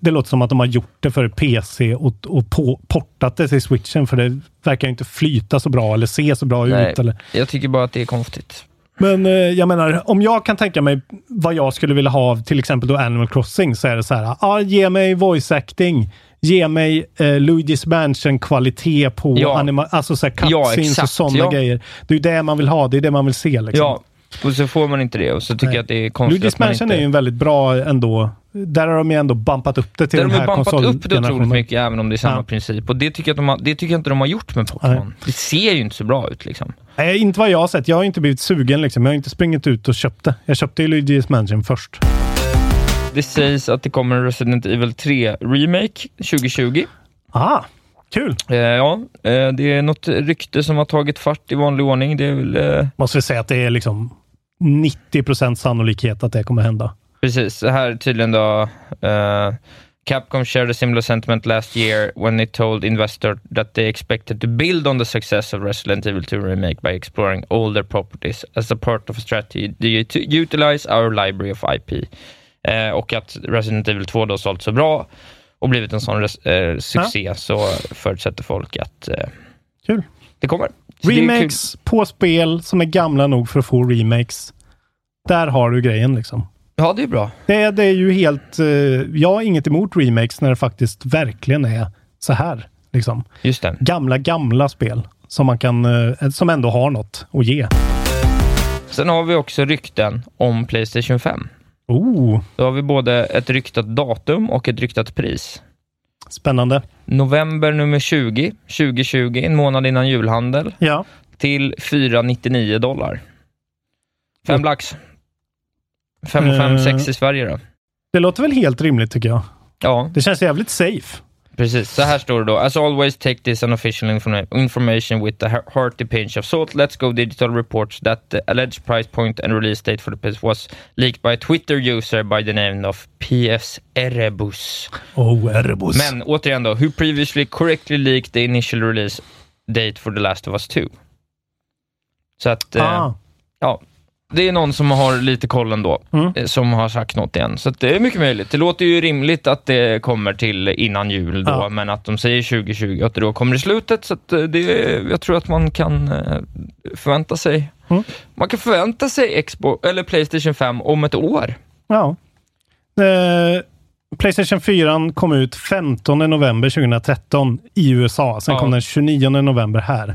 Speaker 4: Det låter som att de har gjort det för PC och, och på, portat det till switchen för det verkar ju inte flyta så bra eller se så bra
Speaker 3: Nej,
Speaker 4: ut. Eller.
Speaker 3: Jag tycker bara att det är konstigt.
Speaker 4: Men eh, jag menar, om jag kan tänka mig vad jag skulle vilja ha av till exempel då Animal Crossing så är det så här, ah, ge mig voice acting. Ge mig eh, Luigi's Mansion-kvalitet på
Speaker 3: Ja.
Speaker 4: anima- alltså så här
Speaker 3: Ja,
Speaker 4: cutscenes och
Speaker 3: exakt,
Speaker 4: sådana
Speaker 3: ja.
Speaker 4: grejer. Det är ju det man vill ha. Det är det man vill se. Liksom.
Speaker 3: Ja, och så får man inte det och så tycker
Speaker 4: Nej.
Speaker 3: jag att det är konstigt
Speaker 4: Luigi's Mansion
Speaker 3: inte...
Speaker 4: är ju en väldigt bra ändå. Där har de ju ändå bumpat upp det till
Speaker 3: Där
Speaker 4: den
Speaker 3: de har
Speaker 4: här
Speaker 3: bumpat upp det otroligt mycket, även om det är samma
Speaker 4: Ja.
Speaker 3: princip. Och det tycker, jag de har, det tycker jag inte de har gjort med Pokémon.
Speaker 4: Nej.
Speaker 3: Det ser ju inte så bra ut liksom.
Speaker 4: Nej, inte vad jag har sett. Jag har inte blivit sugen liksom. Jag har inte springit ut och köpt det. Jag köpte ju Luigi's Mansion först.
Speaker 3: Det sägs att det kommer en Resident Evil 3 Remake 2020.
Speaker 4: Aha, kul!
Speaker 3: Eh, ja, eh, det är något rykte som har tagit fart i vanlig ordning. Det väl... Eh,
Speaker 4: Måste vi säga att det är liksom 90% sannolikhet att det kommer hända.
Speaker 3: Precis, det här är tydligen då eh, Capcom shared a similar sentiment last year when it told investor that they expected to build on the success of Resident Evil 2 Remake by exploring older properties as a part of a strategy to utilize our library of IP. Eh, och att Resident Evil 2 då sålt så bra och blivit en sån eh, succé så förutsätter folk att eh,
Speaker 4: Kul.
Speaker 3: det kommer. Så det.
Speaker 4: Remakes på spel som är gamla nog för att få remakes. Där har du grejen liksom.
Speaker 3: Ja, det är bra.
Speaker 4: Det, det är ju helt... eh, jag har inget emot remakes när det faktiskt verkligen är så här. Liksom.
Speaker 3: Just det.
Speaker 4: Gamla, gamla spel som man kan... eh, som ändå har något att ge.
Speaker 3: Sen har vi också rykten om Playstation 5.
Speaker 4: Oh,
Speaker 3: Då har vi både ett ryktat datum och ett ryktat pris.
Speaker 4: spännande.
Speaker 3: November nummer 20, 2020, en månad innan julhandel,
Speaker 4: Ja.
Speaker 3: till 499 dollar. Fem
Speaker 4: Mm.
Speaker 3: lax. 5 och 5,
Speaker 4: Eh.
Speaker 3: 6 i Sverige då.
Speaker 4: Det låter väl helt rimligt tycker jag.
Speaker 3: Ja,
Speaker 4: Det känns jävligt safe.
Speaker 3: Precis. Så här står det då. As always take this unofficial informa- information with a he- hearty pinch of salt. Let's Go Digital reports that the alleged price point and release date for the PS was leaked by a Twitter user by the name of PS Erebus.
Speaker 4: Oh, Erebus.
Speaker 3: Men återigen då, who previously correctly leaked the initial release date for The Last of Us 2. Så att, eh,
Speaker 4: ah,
Speaker 3: ja, det är någon som har lite koll ändå,
Speaker 4: Mm.
Speaker 3: eh, som har sagt något igen. Så det är mycket möjligt. Det låter ju rimligt att det kommer till innan jul då,
Speaker 4: Ja.
Speaker 3: men att de säger 2020 och att det då kommer i slutet. Så eh, det, jag tror att man kan eh, förvänta sig
Speaker 4: Mm.
Speaker 3: Man kan förvänta sig Xbox, eller Playstation 5 om ett år.
Speaker 4: ja. Eh, Playstation 4 kom ut 15 november 2013 i USA. Sen
Speaker 3: Ja.
Speaker 4: kom den 29 november här.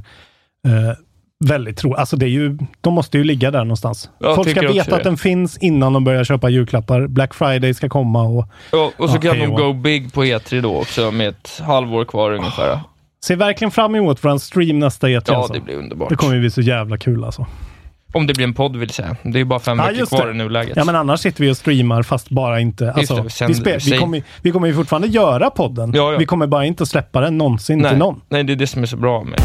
Speaker 4: Eh, väldigt tro. Alltså det är ju, de måste ju ligga där någonstans.
Speaker 3: Jag
Speaker 4: Folk ska veta att
Speaker 3: det.
Speaker 4: den finns innan de börjar köpa julklappar. Black Friday ska komma och
Speaker 3: Ja, och så
Speaker 4: Ja,
Speaker 3: kan de go big på E3 då också, med ett halvår kvar ungefär.
Speaker 4: ser verkligen fram emot vår stream nästa E3.
Speaker 3: Ja,
Speaker 4: alltså.
Speaker 3: det blir underbart.
Speaker 4: det kommer ju bli så jävla kul alltså.
Speaker 3: Om det blir en podd vill säga. Det är bara fem
Speaker 4: Ja,
Speaker 3: veckor kvar
Speaker 4: det.
Speaker 3: i nuläget.
Speaker 4: Ja, men annars sitter vi och streamar fast bara inte... Alltså,
Speaker 3: det,
Speaker 4: vi, spel, vi,
Speaker 3: säg-
Speaker 4: kommer, vi kommer ju fortfarande göra podden.
Speaker 3: Ja, ja.
Speaker 4: Vi kommer bara inte släppa den någonsin
Speaker 3: Nej.
Speaker 4: till någon.
Speaker 3: Nej, det är det som är så bra med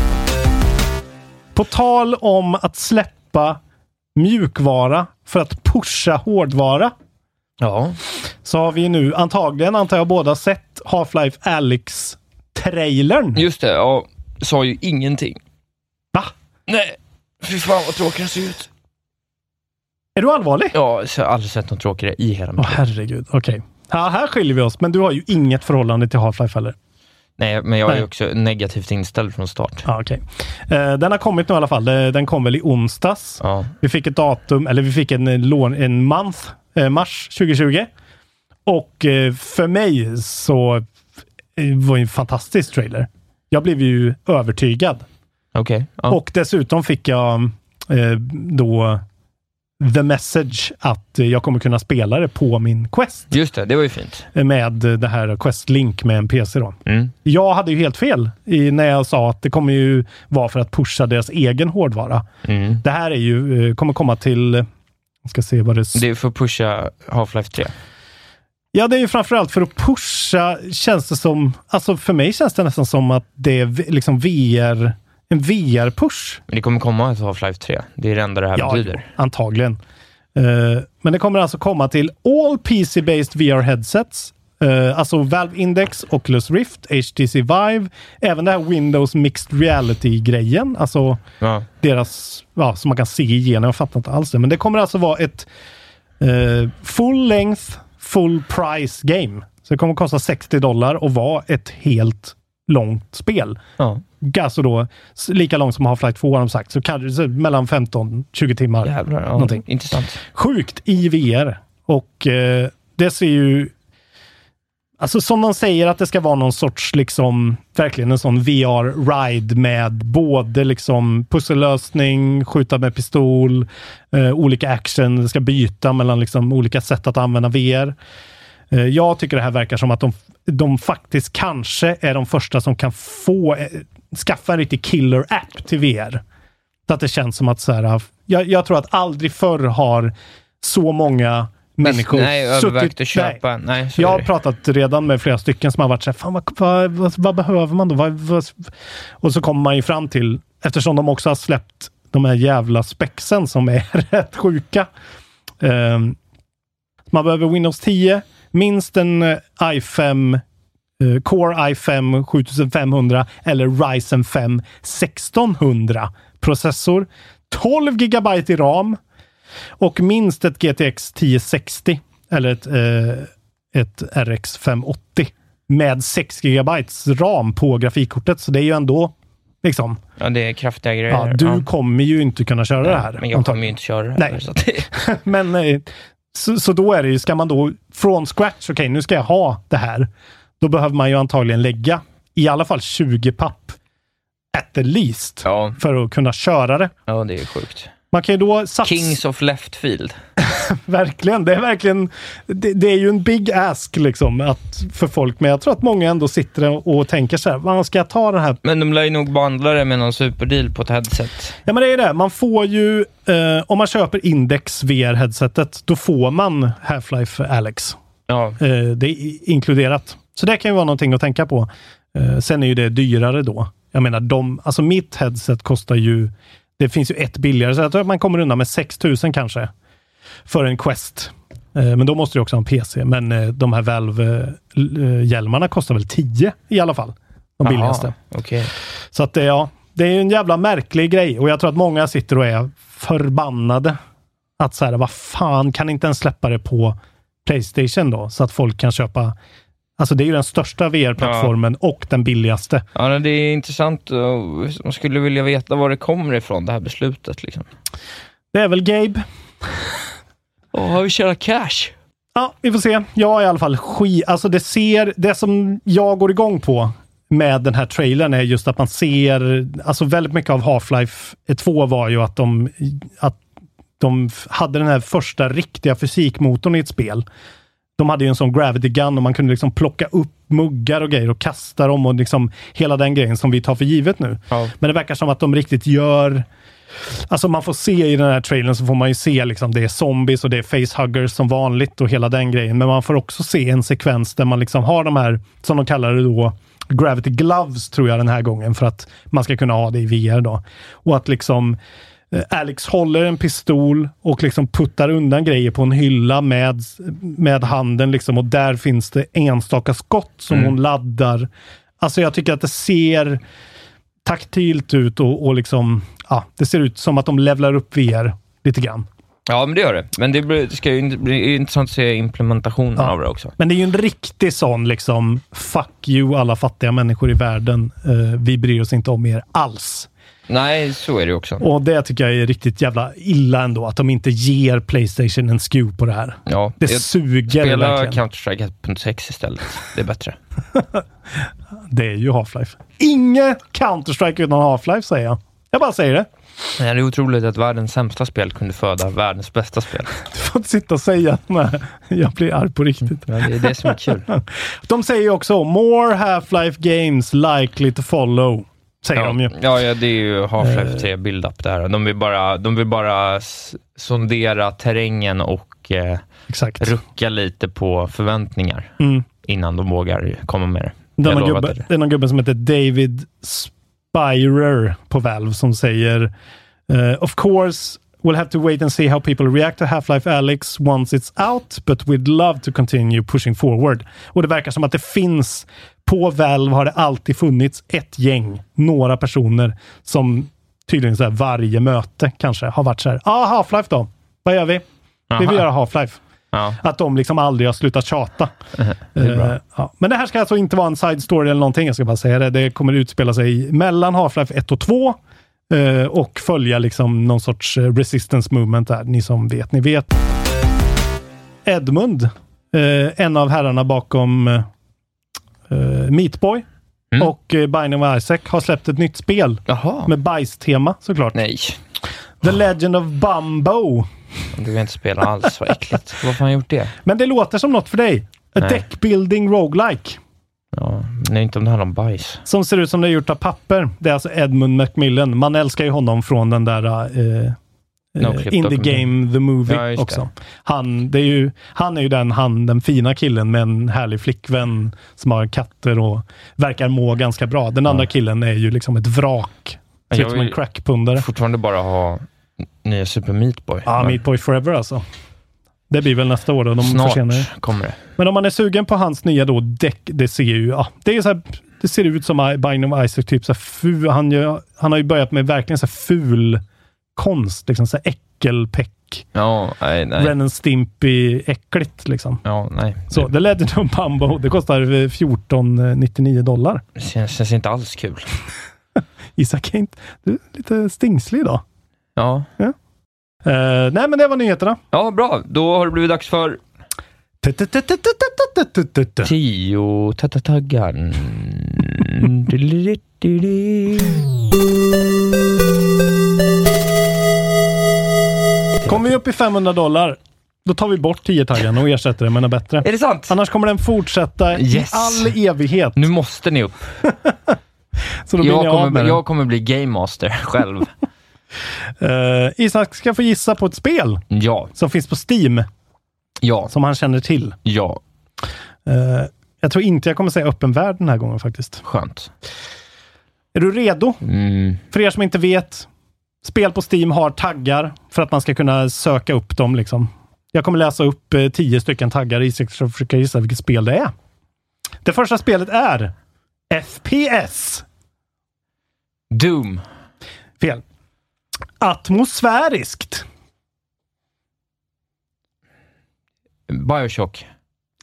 Speaker 4: På tal om att släppa mjukvara för att pusha hårdvara
Speaker 3: Ja.
Speaker 4: så har vi nu antagligen, antar jag, båda sett Half-Life Alyx-trailern.
Speaker 3: Just det, ja. Sa ju ingenting.
Speaker 4: Va?
Speaker 3: Nej. Fy fan vad tråkig den ser ut.
Speaker 4: Är du allvarlig?
Speaker 3: Ja, jag har aldrig sett något tråkigare i hela
Speaker 4: Åh
Speaker 3: mitt liv.
Speaker 4: herregud, okej. Ja, här skiljer vi oss, men du har ju inget förhållande till Half-Life heller.
Speaker 3: Nej, men jag är
Speaker 4: Nej.
Speaker 3: också negativt inställd från start.
Speaker 4: Ja, okej. Eh, den har kommit nu i alla fall. Den kom väl i onsdags.
Speaker 3: Ja.
Speaker 4: Vi fick ett datum, eller vi fick en eh, lån, en month, eh, mars 2020. Och eh, för mig så eh, var det en fantastisk trailer. Jag blev ju övertygad.
Speaker 3: Okej. Ja.
Speaker 4: Och dessutom fick jag eh, då the message att eh, jag kommer kunna spela det på min Quest
Speaker 3: Just det, det var ju fint.
Speaker 4: eh, med eh, det här Quest Link med en PC då.
Speaker 3: Mm.
Speaker 4: Jag hade ju helt fel i, när jag sa att det kommer ju vara för att pusha deras egen hårdvara.
Speaker 3: Mm.
Speaker 4: Det här är ju, kommer komma till, jag ska se vad det
Speaker 3: Det är för att pusha Half-Life 3.
Speaker 4: Ja, det är ju framförallt för att pusha, känns det som, alltså för mig känns det nästan som att det är liksom VR, en VR-push.
Speaker 3: Men det kommer komma ett Half-Life 3. Det är det enda det här
Speaker 4: Ja,
Speaker 3: betyder.
Speaker 4: antagligen. Eh, men det kommer alltså komma till all PC-based VR headsets. Uh, alltså Valve Index, Oculus Rift, HTC Vive, även det här Windows Mixed Reality-grejen. Alltså
Speaker 3: Ja.
Speaker 4: deras, ja, som man kan se igenom. Jag fattar inte alls det. Men det kommer alltså vara ett eh, full length, full price game. Så det kommer kosta 60 dollar och vara ett helt långt spel.
Speaker 3: ja.
Speaker 4: Alltså då lika långt som Half-Life 2 har de sagt. Så kanske mellan 15-20 timmar.
Speaker 3: Jävlar. Ja.
Speaker 4: Någonting.
Speaker 3: Intressant.
Speaker 4: Sjukt i VR. Och eh, det ser ju... Alltså som man säger att det ska vara någon sorts, liksom, verkligen en sån VR-ride med både liksom pussellösning, skjuta med pistol, eh, olika action, det ska byta mellan liksom olika sätt att använda VR. Eh, jag tycker det här verkar som att de, de faktiskt kanske är de första som kan få eh, skaffa en riktig killer-app till VR. Så att det känns som att så här, jag, jag tror att aldrig förr har så många människor
Speaker 3: Nej, övervägt att
Speaker 4: nej.
Speaker 3: köpa. Nej, så
Speaker 4: Jag har pratat redan med flera stycken som har varit så här, fan vad, vad, vad, vad behöver man då? Vad, och så kommer man ju fram till, eftersom de också har släppt de här jävla spexen som är rätt sjuka. Ehm, man behöver Windows 10, minst en eh, i5 eh, Core i5 7500 eller Ryzen 5 1600 processor. 12 gigabyte i ram och minst ett GTX 1060 eller ett, eh, ett RX 580 med 6 gigabytes ram på grafikkortet. Så det är ju ändå liksom,
Speaker 3: Ja, det är kraftiga grejer.
Speaker 4: ja, du kommer ju inte kunna köra det här.
Speaker 3: Men jag kommer ju inte köra det
Speaker 4: Nej.
Speaker 3: Så det,
Speaker 4: Men eh, Så, så då är det ju, ska man då från scratch, okej nu ska jag ha det här. Då behöver man ju antagligen lägga i alla fall 20 papp at the least
Speaker 3: Ja,
Speaker 4: för att kunna köra det.
Speaker 3: ja det är sjukt.
Speaker 4: Man kan ju då satsa...
Speaker 3: Kings of left field.
Speaker 4: Verkligen. Det är verkligen... Det, det är ju en big ask liksom att, för folk, men jag tror att många ändå sitter och, tänker så här, vad ska jag ta den här
Speaker 3: Men de lär ju nog bandla det med någon superdeal på ett headset.
Speaker 4: Ja, men det är det. Man får ju, eh, om man köper Index VR-headsetet, då får man Half-Life Alex.
Speaker 3: Ja,
Speaker 4: Eh, det är inkluderat. Så det kan ju vara någonting att tänka på. Eh, sen är ju det dyrare då. Jag menar, de, alltså mitt headset kostar ju, det finns ju ett billigare, så jag tror att man kommer undan med 6000 kanske för en Quest. Eh, men då måste du också ha en PC. Men eh, de här Valve-hjälmarna kostar väl 10 i alla fall. De billigaste.
Speaker 3: Aha, Okej.
Speaker 4: Så att det, ja, det är en jävla märklig grej och jag tror att många sitter och är förbannade. Att så här, vad fan, kan inte ens släppa det på Playstation då? Så att folk kan köpa Alltså det är ju den största VR-plattformen och den billigaste.
Speaker 3: Ja, det är intressant. och Man skulle vilja veta var det kommer ifrån, det här beslutet. Liksom.
Speaker 4: Det är väl Gabe?
Speaker 3: Åh, har vi tjänat cash?
Speaker 4: Ja, vi får se. Jag är i alla fall skit... Alltså det ser... Det som jag går igång på med den här trailern är just att man ser... Alltså väldigt mycket av Half-Life 2 var ju att de, att de hade den här första riktiga fysikmotorn i ett spel. De hade ju en sån gravity gun och man kunde liksom plocka upp muggar och grejer och kasta dem och liksom hela den grejen som vi tar för givet nu.
Speaker 3: Ja.
Speaker 4: Men det verkar som att de riktigt gör Alltså man får se i den här trailern så får man ju se liksom det är zombies och det är facehuggers som vanligt och hela den grejen. Men man får också se en sekvens där man liksom har de här, som de kallar det då, Gravity Gloves tror jag den här gången för att man ska kunna ha det i VR då. Och att liksom Alex håller en pistol och liksom puttar undan grejer på en hylla med, med handen liksom och där finns det enstaka skott som hon laddar. Alltså jag tycker att det ser taktilt ut och, och liksom, ja, det ser ut som att de levlar upp VR lite grann.
Speaker 3: Ja, men det gör det. Men det blir- det ska ju bli intressant att se implementationen
Speaker 4: Ja.
Speaker 3: av det också.
Speaker 4: Men det är ju en riktig sån liksom, fuck you alla fattiga människor i världen. Eh, vi bryr oss inte om er alls.
Speaker 3: Nej, så är det också.
Speaker 4: Och det tycker jag är riktigt jävla illa ändå, att de inte ger Playstation en skew på det här.
Speaker 3: Ja,
Speaker 4: Det suger
Speaker 3: spelar
Speaker 4: verkligen.
Speaker 3: Counter-Strike 1.6 istället. Det är bättre.
Speaker 4: Det är ju Half-Life. Inget Counter-Strike utan Half-Life säger jag. Jag bara säger det.
Speaker 3: Det är otroligt att världens sämsta spel kunde föda världens bästa spel.
Speaker 4: Du får inte sitta och säga nej, jag blir arg på riktigt.
Speaker 3: Ja, det är det som är kul.
Speaker 4: De säger också “More Half-Life games likely to follow”. Säger
Speaker 3: Ja,
Speaker 4: de ju.
Speaker 3: ja, ja, det är ju Half-Life
Speaker 4: Eh.
Speaker 3: 3 build-up det här. De vill bara, de vill bara sondera terrängen och eh,
Speaker 4: Exakt.
Speaker 3: rucka lite på förväntningar
Speaker 4: Mm.
Speaker 3: innan de vågar komma med det.
Speaker 4: Det är, gubbe,
Speaker 3: det.
Speaker 4: är någon gubbe som heter David Spirer på Valve som säger eh, “Of course we'll have to wait and see how people react to Half-Life Alyx once it's out, but we'd love to continue pushing forward”. Och det verkar som att det finns, på Valve har det alltid funnits ett gäng, några personer som tydligen så varje möte kanske har varit så här “Ja, ah, Half-Life då? Vad gör vi? Vi vill
Speaker 3: Aha.
Speaker 4: göra Half-Life”.
Speaker 3: Ja,
Speaker 4: Att de liksom aldrig har slutat tjata.
Speaker 3: det.
Speaker 4: Eh, ja. Men det här ska alltså inte vara en side story eller någonting. Jag ska bara säga det. Det kommer utspela sig mellan Half-Life 1 och 2 eh, och följa liksom någon sorts eh, resistance movement där. Ni som vet, ni vet. Edmund, eh, en av herrarna bakom eh, Meatboy
Speaker 3: Mm.
Speaker 4: och Binding of Isaac har släppt ett nytt spel
Speaker 3: Jaha.
Speaker 4: med bajstema såklart.
Speaker 3: Nej,
Speaker 4: The Legend of Bumbo.
Speaker 3: du vill inte spela alls. Vad äckligt. Varför har han gjort det?
Speaker 4: Men det låter som något för dig. A
Speaker 3: Nej.
Speaker 4: deck building roguelike.
Speaker 3: Ja, nej, inte om det handlar om bajs.
Speaker 4: Som ser ut som det är gjort av papper. Det är alltså Edmund Macmillan. Man älskar ju honom från den där eh,
Speaker 3: No
Speaker 4: eh, In the. Game, The Movie
Speaker 3: Ja,
Speaker 4: också.
Speaker 3: det.
Speaker 4: Han, det är ju, han är ju den, han, den fina killen med en härlig flickvän som har katter och verkar må ganska bra. Den andra killen är ju liksom ett vrak. Ser ut som en crackpundare.
Speaker 3: Fortfarande bara ha nya Super Meat Boy.
Speaker 4: Ja,
Speaker 3: Men
Speaker 4: Meat Boy Forever alltså. Det blir väl nästa år då. De
Speaker 3: Snart
Speaker 4: försenar det.
Speaker 3: kommer det.
Speaker 4: Men om man är sugen på hans nya då däck, det ser ju, ja, det är så här, det ser ut som Binding of Isaac, typ så här ful, han, gör, han har ju börjat med verkligen så ful konst, liksom så här äckelpäck.
Speaker 3: Ja, nej, nej.
Speaker 4: Ren and Stimpy äckligt liksom.
Speaker 3: Ja, nej.
Speaker 4: Så The Legend of Bumbo, det kostar eh, 14,99 dollar.
Speaker 3: Det känns, känns inte alls kul.
Speaker 4: Isak är inte, du är lite stingslig idag.
Speaker 3: Ja.
Speaker 4: Eh, nej, men det var nyheterna.
Speaker 3: Ja, bra. Då har det blivit dags för tio tatataggan.
Speaker 4: Kommer vi upp i 500 dollar, då tar vi bort 10-taggen och ersätter den med något bättre.
Speaker 3: Är det sant?
Speaker 4: Annars kommer den fortsätta
Speaker 3: Yes.
Speaker 4: i all evighet.
Speaker 3: Nu måste ni upp.
Speaker 4: Så då blir
Speaker 3: Jag
Speaker 4: ni av med
Speaker 3: kommer, jag kommer bli game master själv.
Speaker 4: Eh, Isak ska få gissa på ett spel
Speaker 3: Ja,
Speaker 4: som finns på Steam,
Speaker 3: ja,
Speaker 4: som han känner till.
Speaker 3: ja.
Speaker 4: Eh, jag tror inte jag kommer säga öppen värld den här gången faktiskt.
Speaker 3: Skönt.
Speaker 4: Är du redo?
Speaker 3: Mm.
Speaker 4: För er som inte vet, spel på Steam har taggar för att man ska kunna söka upp dem. Liksom. Jag kommer läsa upp eh, tio stycken taggar. Isak ska försöka gissa vilket spel det är. Det första spelet är FPS.
Speaker 3: Doom.
Speaker 4: Fel. Atmosfäriskt.
Speaker 3: Bioshock.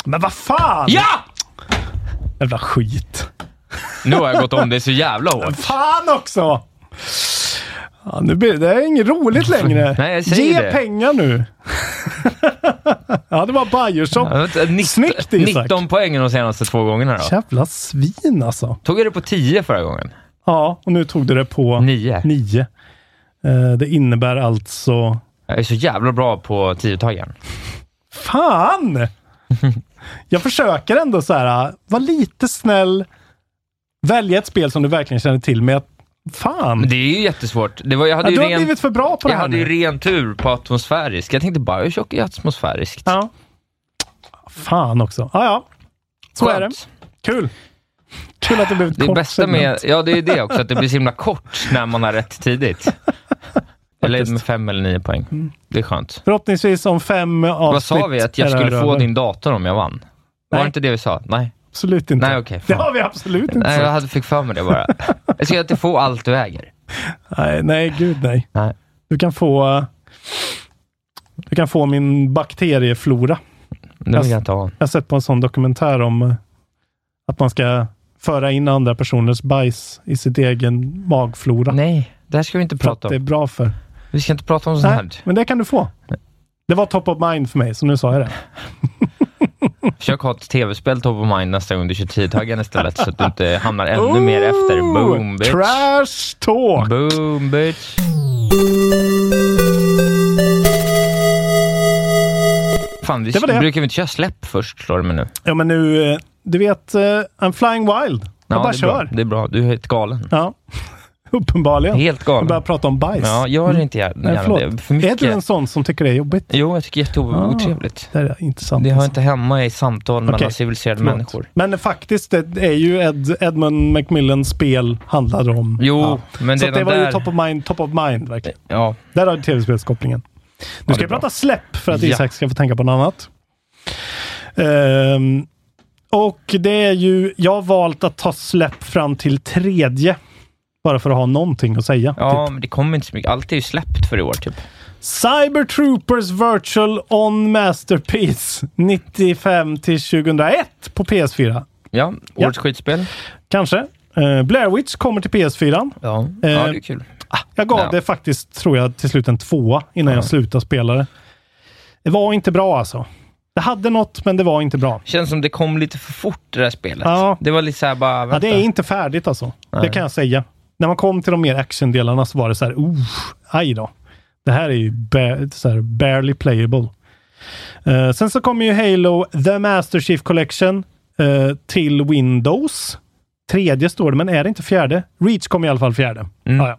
Speaker 4: Men vad fan!
Speaker 3: Ja!
Speaker 4: Jävla skit.
Speaker 3: Nu har jag gått om det så jävla hårt.
Speaker 4: Fan också! Ja, nu blir det inget roligt längre.
Speaker 3: Nej, jag säger
Speaker 4: Ge
Speaker 3: det.
Speaker 4: pengar nu. ja, det var Bioshock.
Speaker 3: Ja,
Speaker 4: Snyggt Isak!
Speaker 3: 19 poäng de senaste två gångerna då.
Speaker 4: Jävla svin alltså.
Speaker 3: Tog jag det på 10 förra gången?
Speaker 4: Ja, och nu tog du det på
Speaker 3: 9.
Speaker 4: 9 det innebär alltså...
Speaker 3: Jag är så jävla bra på 10-taggen.
Speaker 4: Fan! Jag försöker ändå så här, vara lite snäll. Välja ett spel som du verkligen känner till med. Fan!
Speaker 3: Men det är ju jättesvårt. Det var, jag hade
Speaker 4: ja,
Speaker 3: ju
Speaker 4: du har
Speaker 3: ren,
Speaker 4: blivit för bra på det
Speaker 3: jag
Speaker 4: här
Speaker 3: hade ju ren tur på atmosfärisk. Jag tänkte Bioshock är atmosfäriskt.
Speaker 4: Ja. Fan också. Ja, ja. Så är det.
Speaker 3: Skönt.
Speaker 4: Kul. Kul att det blev ett
Speaker 3: Det
Speaker 4: kort
Speaker 3: bästa med,
Speaker 4: segment.
Speaker 3: ja det är det också, att det blir så himla kort när man har rätt tidigt. eller med fem eller nio poäng. Det är skönt.
Speaker 4: Förhoppningsvis om fem avsnitt.
Speaker 3: Vad sa vi? Att jag skulle få
Speaker 4: över.
Speaker 3: din dator om jag vann? Var
Speaker 4: Nej.
Speaker 3: det inte det vi sa? Nej.
Speaker 4: Absolut inte.
Speaker 3: Nej, okej,
Speaker 4: det har vi absolut inte
Speaker 3: Nej, jag
Speaker 4: sagt.
Speaker 3: hade fick för mig det bara. Jag ska inte få allt du äger.
Speaker 4: Nej, nej, gud nej.
Speaker 3: Nej.
Speaker 4: Du kan få... Du kan få min bakterieflora.
Speaker 3: Det vill jag inte ha.
Speaker 4: Jag har sett på en sån dokumentär om eh, att man ska föra in andra personers bajs i sitt egen magflora.
Speaker 3: Nej, det här ska vi inte prata
Speaker 4: det är
Speaker 3: om.
Speaker 4: bra för.
Speaker 3: Vi ska inte prata om sånt här.
Speaker 4: men det kan du få. Det var top of mind för mig, så nu sa jag det.
Speaker 3: Försök ha ett tv-spel top of mind nästa gång du kör 10-taggen istället så att du inte hamnar ännu mer efter. Boom bitch.
Speaker 4: Trash talk!
Speaker 3: Boom bitch. Fan, vi
Speaker 4: Det det.
Speaker 3: brukar vi inte köra släpp först, slår det mig nu.
Speaker 4: Ja, men nu, eh, du vet, eh, I'm flying wild. Jag
Speaker 3: Ja,
Speaker 4: bara
Speaker 3: det är bra.
Speaker 4: kör.
Speaker 3: Det är bra. Du är helt galen.
Speaker 4: Ja, uppenbarligen.
Speaker 3: Helt
Speaker 4: Jag börjar
Speaker 3: galen.
Speaker 4: prata om bajs.
Speaker 3: Ja, gör det inte gärna,
Speaker 4: Nej, förlåt.
Speaker 3: det. För
Speaker 4: Är du en sån som tycker det är jobbigt?
Speaker 3: Jo, jag tycker det är jätteotrevligt.
Speaker 4: Det är intressant.
Speaker 3: Det hör
Speaker 4: alltså.
Speaker 3: inte hemma i samtal mellan
Speaker 4: Okej,
Speaker 3: civiliserade
Speaker 4: Förlåt.
Speaker 3: människor.
Speaker 4: Men faktiskt, det är ju Ed, Edmund Macmillans spel handlar om.
Speaker 3: Jo,
Speaker 4: Ja.
Speaker 3: men
Speaker 4: Så
Speaker 3: det
Speaker 4: det var
Speaker 3: där...
Speaker 4: ju top of mind, top of mind verkligen.
Speaker 3: Ja,
Speaker 4: Där har du tv-spelskopplingen. Nu
Speaker 3: det
Speaker 4: ska jag prata släpp för att
Speaker 3: Ja.
Speaker 4: Isak ska få tänka på något annat. Ehm, och det är ju, jag har valt att ta släpp fram till tredje. Bara för att ha någonting att säga.
Speaker 3: ja
Speaker 4: Typ.
Speaker 3: men det kommer inte så mycket. Allt är ju släppt för i år, typ.
Speaker 4: Cyber Troopers Virtual On Masterpiece 95 till 2001 på PS4.
Speaker 3: Ja, årets skitspel.
Speaker 4: Kanske. Uh, Blair Witch kommer till PS4.
Speaker 3: Ja,
Speaker 4: Eh,
Speaker 3: ja det är kul.
Speaker 4: Jag gav
Speaker 3: Ja.
Speaker 4: det faktiskt, tror jag, till slut en tvåa innan jag slutade spela det. Det var inte bra alltså. Det hade något, men det var inte bra.
Speaker 3: Känns som det kom lite för fort det där spelet.
Speaker 4: Ja.
Speaker 3: Det var lite såhär bara,
Speaker 4: Ja,
Speaker 3: vänta.
Speaker 4: det är inte färdigt alltså. Det
Speaker 3: Nej.
Speaker 4: kan jag säga. När man kom till de mer actiondelarna så var det så här, uh, aj då. Det här är ju ba- så här, barely playable. Eh, sen så kommer ju Halo The Master Chief Collection eh, till Windows. Tredje står det, men är det inte fjärde? Reach kommer i alla fall fjärde.
Speaker 3: Mm.
Speaker 4: Ja, ja.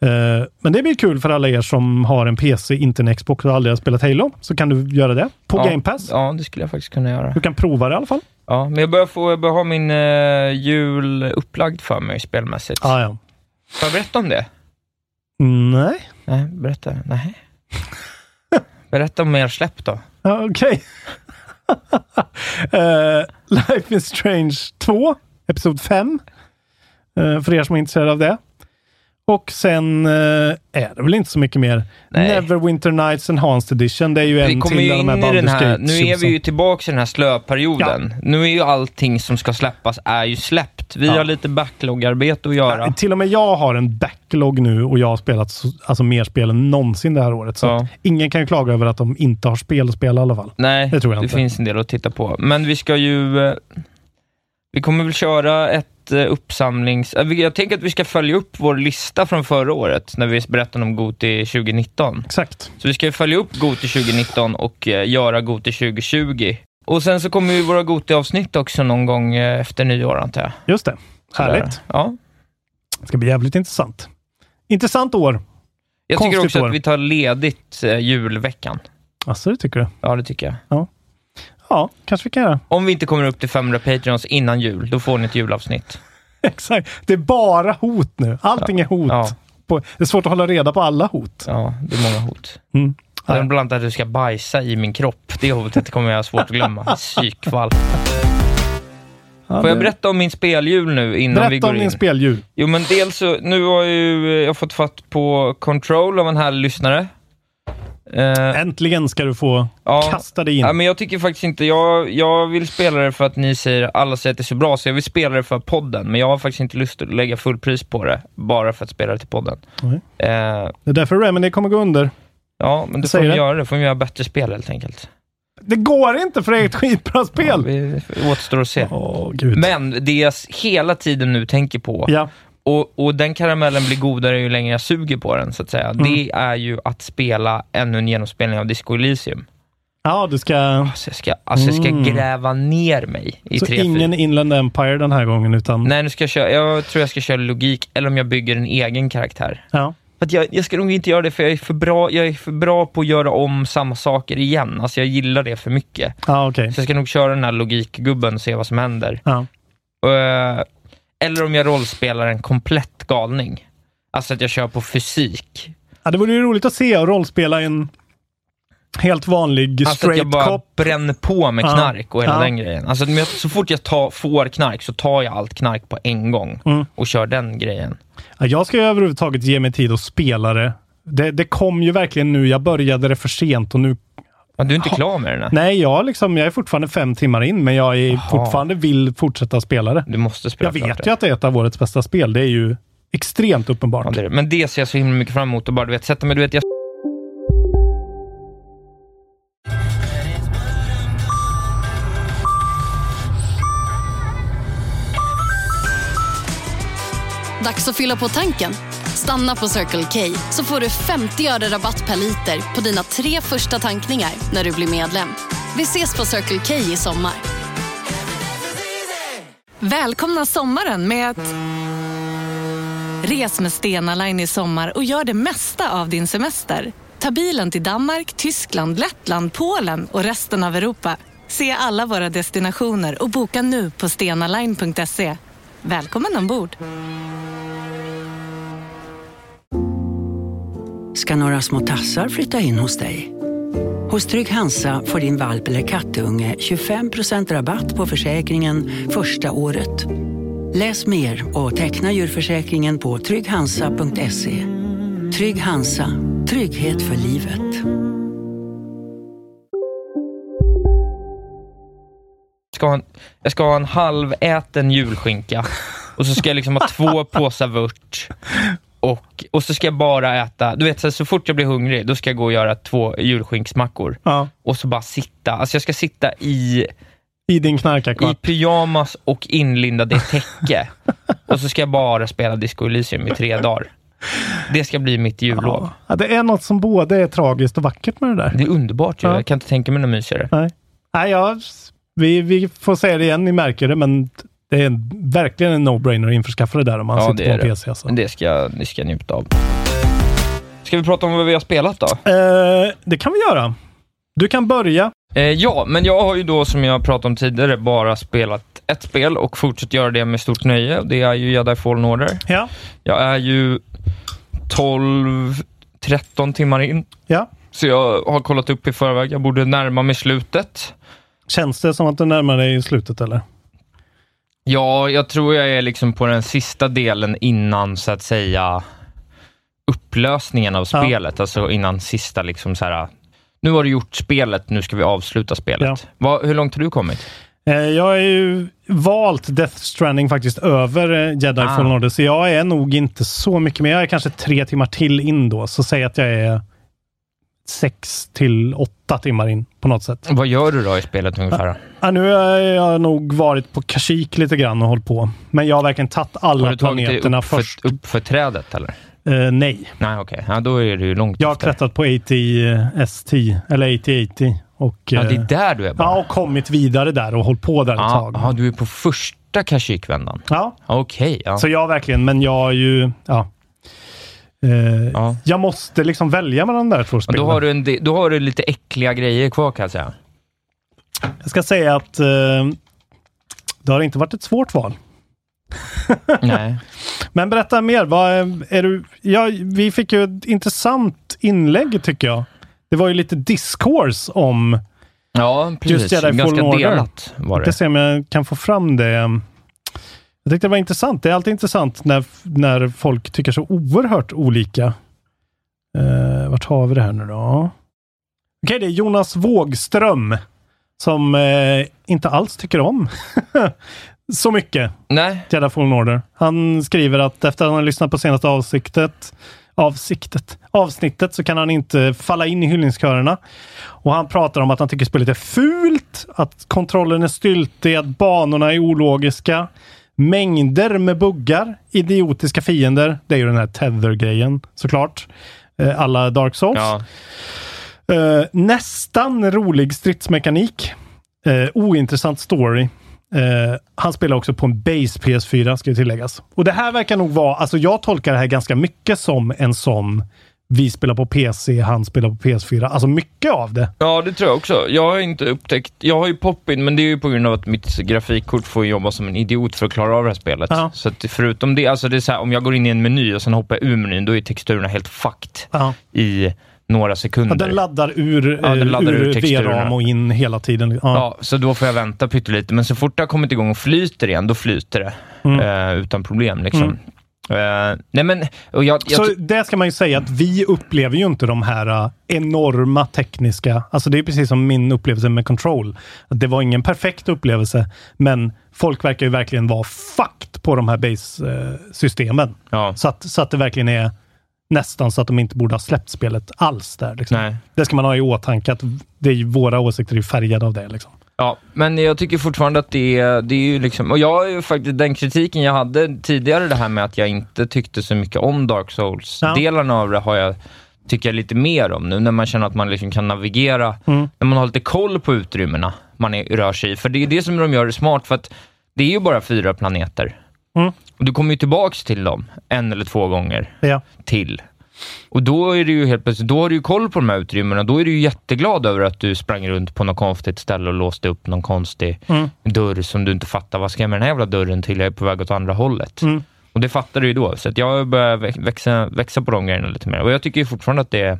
Speaker 4: Eh, men det blir kul för alla er som har en PC, inte en Xbox och aldrig har spelat Halo. Så kan du göra det på
Speaker 3: ja.
Speaker 4: Game Pass.
Speaker 3: Ja, det skulle jag faktiskt kunna göra.
Speaker 4: Du kan prova det i alla fall.
Speaker 3: Ja, men jag börjar, få, jag börjar ha min uh, jul upplagd för mig spelmässigt.
Speaker 4: Ah, ja.
Speaker 3: Får jag berätta om det?
Speaker 4: Nej,
Speaker 3: Nej, berätta. Nej. berätta om mer släpp då.
Speaker 4: Ja, Okej. Eh, Life is Strange 2, Episod 5. Eh, för er som är intresserade av det. Och sen eh, är det väl inte så mycket mer.
Speaker 3: Nej.
Speaker 4: Neverwinter Nights Enhanced Edition. Det är ju
Speaker 3: Vi
Speaker 4: en till av de här Baldur's Gate
Speaker 3: nu är vi ju tillbaka i den här slöperioden. Nu är ju allting som ska släppas är ju släppt. Vi
Speaker 4: Ja.
Speaker 3: har lite backlogarbete att göra.
Speaker 4: Ja, Till och med jag har en backlog nu och jag har spelat så, alltså mer spel än någonsin det här året. Så
Speaker 3: Ja.
Speaker 4: ingen kan klaga över att de inte har spel att spela i alla fall.
Speaker 3: Nej,
Speaker 4: Det tror jag
Speaker 3: det
Speaker 4: inte.
Speaker 3: finns en del att titta på. Men vi ska ju... eh, Vi kommer väl köra ett eh, uppsamlings... eh, Jag tänker att vi ska följa upp vår lista från förra året, när vi berättade om Goti 2019.
Speaker 4: Exakt.
Speaker 3: Så vi ska följa upp Goti 2019 och eh, göra Goti 2020. Och sen så kommer ju våra Goti-avsnitt också någon gång efter nyår, antar jag.
Speaker 4: Just det.
Speaker 3: Sådär.
Speaker 4: Härligt.
Speaker 3: Ja.
Speaker 4: Det ska bli jävligt intressant. Intressant år.
Speaker 3: Jag
Speaker 4: Konstigt
Speaker 3: tycker också
Speaker 4: år.
Speaker 3: att vi tar ledigt julveckan.
Speaker 4: Alltså, det tycker du?
Speaker 3: Ja, det tycker jag.
Speaker 4: Ja, kanske vi kan göra.
Speaker 3: Om vi inte kommer upp till 500 Patreons innan jul, då får ni ett julavsnitt.
Speaker 4: Exakt. Det är bara hot nu. Allting är hot.
Speaker 3: Ja.
Speaker 4: På, det är svårt att hålla reda på alla hot.
Speaker 3: Ja, det är många hot.
Speaker 4: Mm.
Speaker 3: Ja. Bland annat att du ska bajsa i min kropp. Det hotet kommer jag ha svårt att glömma. Psykfall.
Speaker 4: Ja,
Speaker 3: Får jag berätta om min speljul nu innan vi
Speaker 4: Berätta
Speaker 3: går
Speaker 4: om
Speaker 3: in?
Speaker 4: din speljul.
Speaker 3: Jo, men dels så, nu har ju jag fått fatt på Control av en härlig lyssnare. Eh,
Speaker 4: Äntligen ska du få
Speaker 3: ja,
Speaker 4: kasta dig in.
Speaker 3: ja, men jag tycker faktiskt inte, jag, jag vill spela det för att ni säger, alla säger att det är så bra, så jag vill spela det för podden, men jag har faktiskt inte lust att lägga full pris på det, bara för att spela det till podden.
Speaker 4: Nej.
Speaker 3: Eh,
Speaker 4: Det är därför Remedy kommer gå under.
Speaker 3: ja, men det får vi
Speaker 4: det.
Speaker 3: göra, det får vi göra bättre spel helt enkelt.
Speaker 4: Det går inte för det är ett skitbra
Speaker 3: Ja,
Speaker 4: spel.
Speaker 3: vi, det återstår att se.
Speaker 4: Gud.
Speaker 3: Men det jag hela tiden nu tänker på,
Speaker 4: Ja,
Speaker 3: och, och den karamellen blir godare ju längre jag suger på den, så att säga.
Speaker 4: Mm.
Speaker 3: Det är ju att spela ännu en genomspelning av Disco Elysium.
Speaker 4: ja du ska...
Speaker 3: Alltså jag ska, alltså jag ska
Speaker 4: Mm.
Speaker 3: gräva ner mig i
Speaker 4: Så
Speaker 3: tre
Speaker 4: ingen Inland Empire den här gången, utan...
Speaker 3: Nej, nu ska jag, köra, jag tror jag ska köra logik, eller om jag bygger en egen karaktär.
Speaker 4: Ja.
Speaker 3: För jag, jag ska nog inte göra det, för jag är, för bra, jag är för bra på att göra om samma saker igen. Alltså jag gillar det för mycket.
Speaker 4: Ja, okej.
Speaker 3: Så jag ska nog köra den här logikgubben och se vad som händer.
Speaker 4: Ja.
Speaker 3: Eh, eller om jag rollspelar en komplett galning. Alltså att jag kör på fysik.
Speaker 4: ja, det vore ju roligt att se och rollspela en helt vanlig
Speaker 3: Alltså att
Speaker 4: straight
Speaker 3: jag bara
Speaker 4: cop.
Speaker 3: bränner på med
Speaker 4: Ja.
Speaker 3: knark och hela
Speaker 4: Ja.
Speaker 3: den grejen. Alltså, så fort jag tar, får knark så tar jag allt knark på en gång
Speaker 4: Mm.
Speaker 3: och kör den grejen.
Speaker 4: Ja, jag ska ju överhuvudtaget ge mig tid att spela det. det. Det kom ju verkligen nu. Jag började det för sent och nu...
Speaker 3: Ja, du är inte
Speaker 4: Ha.
Speaker 3: klar med den? här?
Speaker 4: Nej, jag, liksom, jag är fortfarande fem timmar in, men jag är fortfarande vill fortsätta spela det.
Speaker 3: Du måste spela
Speaker 4: Jag vet
Speaker 3: det.
Speaker 4: ju att det är ett av årets bästa spel. Det är ju extremt uppenbart.
Speaker 3: Ja, det det. Men det ser jag så himla mycket fram emot och bara du vet, sätta mig, du vet, jag
Speaker 5: Dags att fylla på tanken. Stanna på Circle K så får du 50 öre rabatt per liter på dina tre första tankningar när du blir medlem. Vi ses på Circle K i sommar.
Speaker 2: Välkomna sommaren med att... Res med Stena Line i sommar och gör det mesta av din semester. Ta bilen till Danmark, Tyskland, Lettland, Polen och resten av Europa. Se alla våra destinationer och boka nu på stenaline.se. Välkommen ombord!
Speaker 6: Ska några små tassar flytta in hos dig. Hos Trygg Hansa får din valp eller kattunge 25% rabatt på försäkringen första året. Läs mer och teckna djurförsäkringen på trygghansa.se. Trygg Hansa, trygghet för livet.
Speaker 3: ska ha en, jag ska ha en halväten julskinka och så ska jag liksom ha två påsar vört och, och så ska jag bara äta, du vet så, så fort jag blir hungrig, då ska jag gå och göra två julskinksmackor
Speaker 4: Ja,
Speaker 3: och så bara sitta, alltså jag ska sitta i,
Speaker 4: I din
Speaker 3: i
Speaker 4: knarkarkvart.
Speaker 3: pyjamas och inlindad i täcke och så ska jag bara spela Disco Elysium i tre dagar. Det ska bli mitt jullov.
Speaker 4: Ja, det är något som både är tragiskt och vackert med det där.
Speaker 3: Det är underbart ju,
Speaker 4: Ja.
Speaker 3: jag kan inte tänka mig något mysigare.
Speaker 4: Nej, Nej ja, vi, vi får säga det igen, ni märker det, men det är en, verkligen en no-brainer att införskaffa det där om man
Speaker 3: Ja,
Speaker 4: sitter på en
Speaker 3: det.
Speaker 4: PC. Alltså.
Speaker 3: Men det ska, det ska njuta av. Ska vi prata om vad vi har spelat då?
Speaker 4: Eh, det kan vi göra. Du kan börja.
Speaker 3: Eh, ja, men jag har ju då som jag pratat om tidigare bara spelat ett spel och fortsätter göra det med stort nöje. Det är ju Jedi Fallen Order.
Speaker 4: Ja.
Speaker 3: Jag är ju 12-13 timmar in,
Speaker 4: ja.
Speaker 3: så jag har kollat upp i förväg. Jag borde närma mig slutet.
Speaker 4: Känns det som att du närmar dig slutet eller?
Speaker 3: Ja, jag tror jag är liksom på den sista delen innan så att säga upplösningen av spelet, alltså innan sista liksom så här. Nu har du gjort spelet, nu ska vi avsluta spelet. Vad- hur långt har du kommit?
Speaker 4: Eh, Jag har ju valt Death Stranding faktiskt över eh, Jedi
Speaker 3: Ah.
Speaker 4: Fallen Order, så jag är nog inte så mycket mer. Jag är kanske tre timmar till in då, så säg att jag är sex till åtta timmar in på något sätt.
Speaker 3: Vad gör du då i spelet ungefär?
Speaker 4: Ja, nu har jag nog varit på Kashyyyk lite grann och hållit på. Men jag har verkligen tagit alla
Speaker 3: Har du tagit
Speaker 4: planeterna
Speaker 3: upp
Speaker 4: först.
Speaker 3: för, upp för trädet eller?
Speaker 4: Eh, nej,
Speaker 3: Nej, okej. Ja, då är du ju långt
Speaker 4: jag har
Speaker 3: efter.
Speaker 4: klättrat på AT-ST, eller AT-80. Och,
Speaker 3: Ja, det är
Speaker 4: eh,
Speaker 3: där du är bara?
Speaker 4: ja, och kommit vidare där och hållit på där ett
Speaker 3: Ja,
Speaker 4: tag.
Speaker 3: ja, du är på första Kashyyyk-vändan?
Speaker 4: Ja,
Speaker 3: Okej, ja.
Speaker 4: så jag verkligen, men jag är ju, ja. Eh,
Speaker 3: ja.
Speaker 4: Jag måste liksom välja mellan de där två spelen.
Speaker 3: Då har, du en, då har du lite äckliga grejer kvar kan jag säga.
Speaker 4: Jag ska säga att eh, det har inte varit ett svårt val.
Speaker 3: Nej.
Speaker 4: Men berätta mer. Vad är, är du, ja, vi fick ju ett intressant inlägg tycker jag. Det var ju lite discourse om,
Speaker 3: Ja, precis.
Speaker 4: Just Jedi Fallen
Speaker 3: Ganska
Speaker 4: Order.
Speaker 3: delat var
Speaker 4: jag
Speaker 3: det.
Speaker 4: ska se om jag kan få fram det. Jag tyckte det var intressant. Det är alltid intressant när, när folk tycker så oerhört olika. Uh, vart har vi det här nu då? Okej, det är Jonas Wågström som eh, inte alls tycker om så mycket
Speaker 3: Nej,
Speaker 4: Jedi Fallen Order. Han skriver att efter att han har lyssnat på senaste avsiktet, avsiktet, avsnittet så kan han inte falla in i hyllningskörerna. Och han pratar om att han tycker spelet är fult, att kontrollen är styltig, att banorna är ologiska. Mängder med buggar, idiotiska fiender. Det är ju den här tether-grejen såklart. Eh, Alla Dark Souls.
Speaker 3: ja.
Speaker 4: Eh, nästan rolig stridsmekanik. Eh, ointressant story. Eh, han spelar också på en base PS4, ska ju tilläggas. Och det här verkar nog vara, alltså jag tolkar det här ganska mycket som en sån vi spelar på PC, han spelar på PS4. Alltså mycket av det.
Speaker 3: ja, det tror jag också. Jag har inte upptäckt... Jag har ju pop-in, men det är ju på grund av att mitt grafikkort får jobba som en idiot för att klara av det här spelet.
Speaker 4: Ja.
Speaker 3: Så förutom det, alltså det är så här, om jag går in i en meny och sen hoppar jag ur menyn, då är texturerna helt fucked
Speaker 4: Ja.
Speaker 3: i några
Speaker 4: Ja,
Speaker 3: sekunder.
Speaker 4: den laddar ur,
Speaker 3: Ja, den
Speaker 4: eh,
Speaker 3: laddar ur
Speaker 4: ur. VRAM och in hela tiden. Ja.
Speaker 3: Ja, så då får jag vänta pyttelite. Men så fort det har kommit igång och flyter igen, då flyter det.
Speaker 4: Mm.
Speaker 3: Eh, utan problem liksom. Eh, nej men, och jag, jag,
Speaker 4: Så det ska man ju säga att vi upplever ju inte de här uh, enorma tekniska, alltså det är precis som min upplevelse med Control. Att det var ingen perfekt upplevelse, men folk verkar ju verkligen vara fucked på de här base-systemen.
Speaker 3: ja,
Speaker 4: Så, att, så att det verkligen är nästan så att de inte borde ha släppt spelet alls där. Liksom. Det ska man ha i åtanke, att det är våra åsikter är färgade av det. Liksom.
Speaker 3: Ja, men jag tycker fortfarande att det är, det är ju liksom, och jag är faktiskt, den kritiken jag hade tidigare, det här med att jag inte tyckte så mycket om Dark Souls-delarna av det, har jag, tycker jag lite mer om nu, när man känner att man liksom kan navigera,
Speaker 4: Mm.
Speaker 3: när man har lite koll på utrymmena man är, rör sig i. För det är det som de gör det smart, för att det är ju bara fyra planeter.
Speaker 4: Mm.
Speaker 3: Och du kommer ju tillbaks till dem en eller två gånger
Speaker 4: Ja.
Speaker 3: till. Och då är det ju helt plötsligt, då har du ju koll på de här utrymmena. Då är du ju jätteglad över att du sprang runt på något konstigt ställe och låste upp någon konstig
Speaker 4: Mm.
Speaker 3: dörr som du inte fattar. Vad ska jag med den här jävla dörren till? Jag är på väg åt andra hållet.
Speaker 4: Mm.
Speaker 3: Och det fattar du ju då. Så jag börjar vä- växa, växa på de grejerna lite mer. Och jag tycker ju fortfarande att det är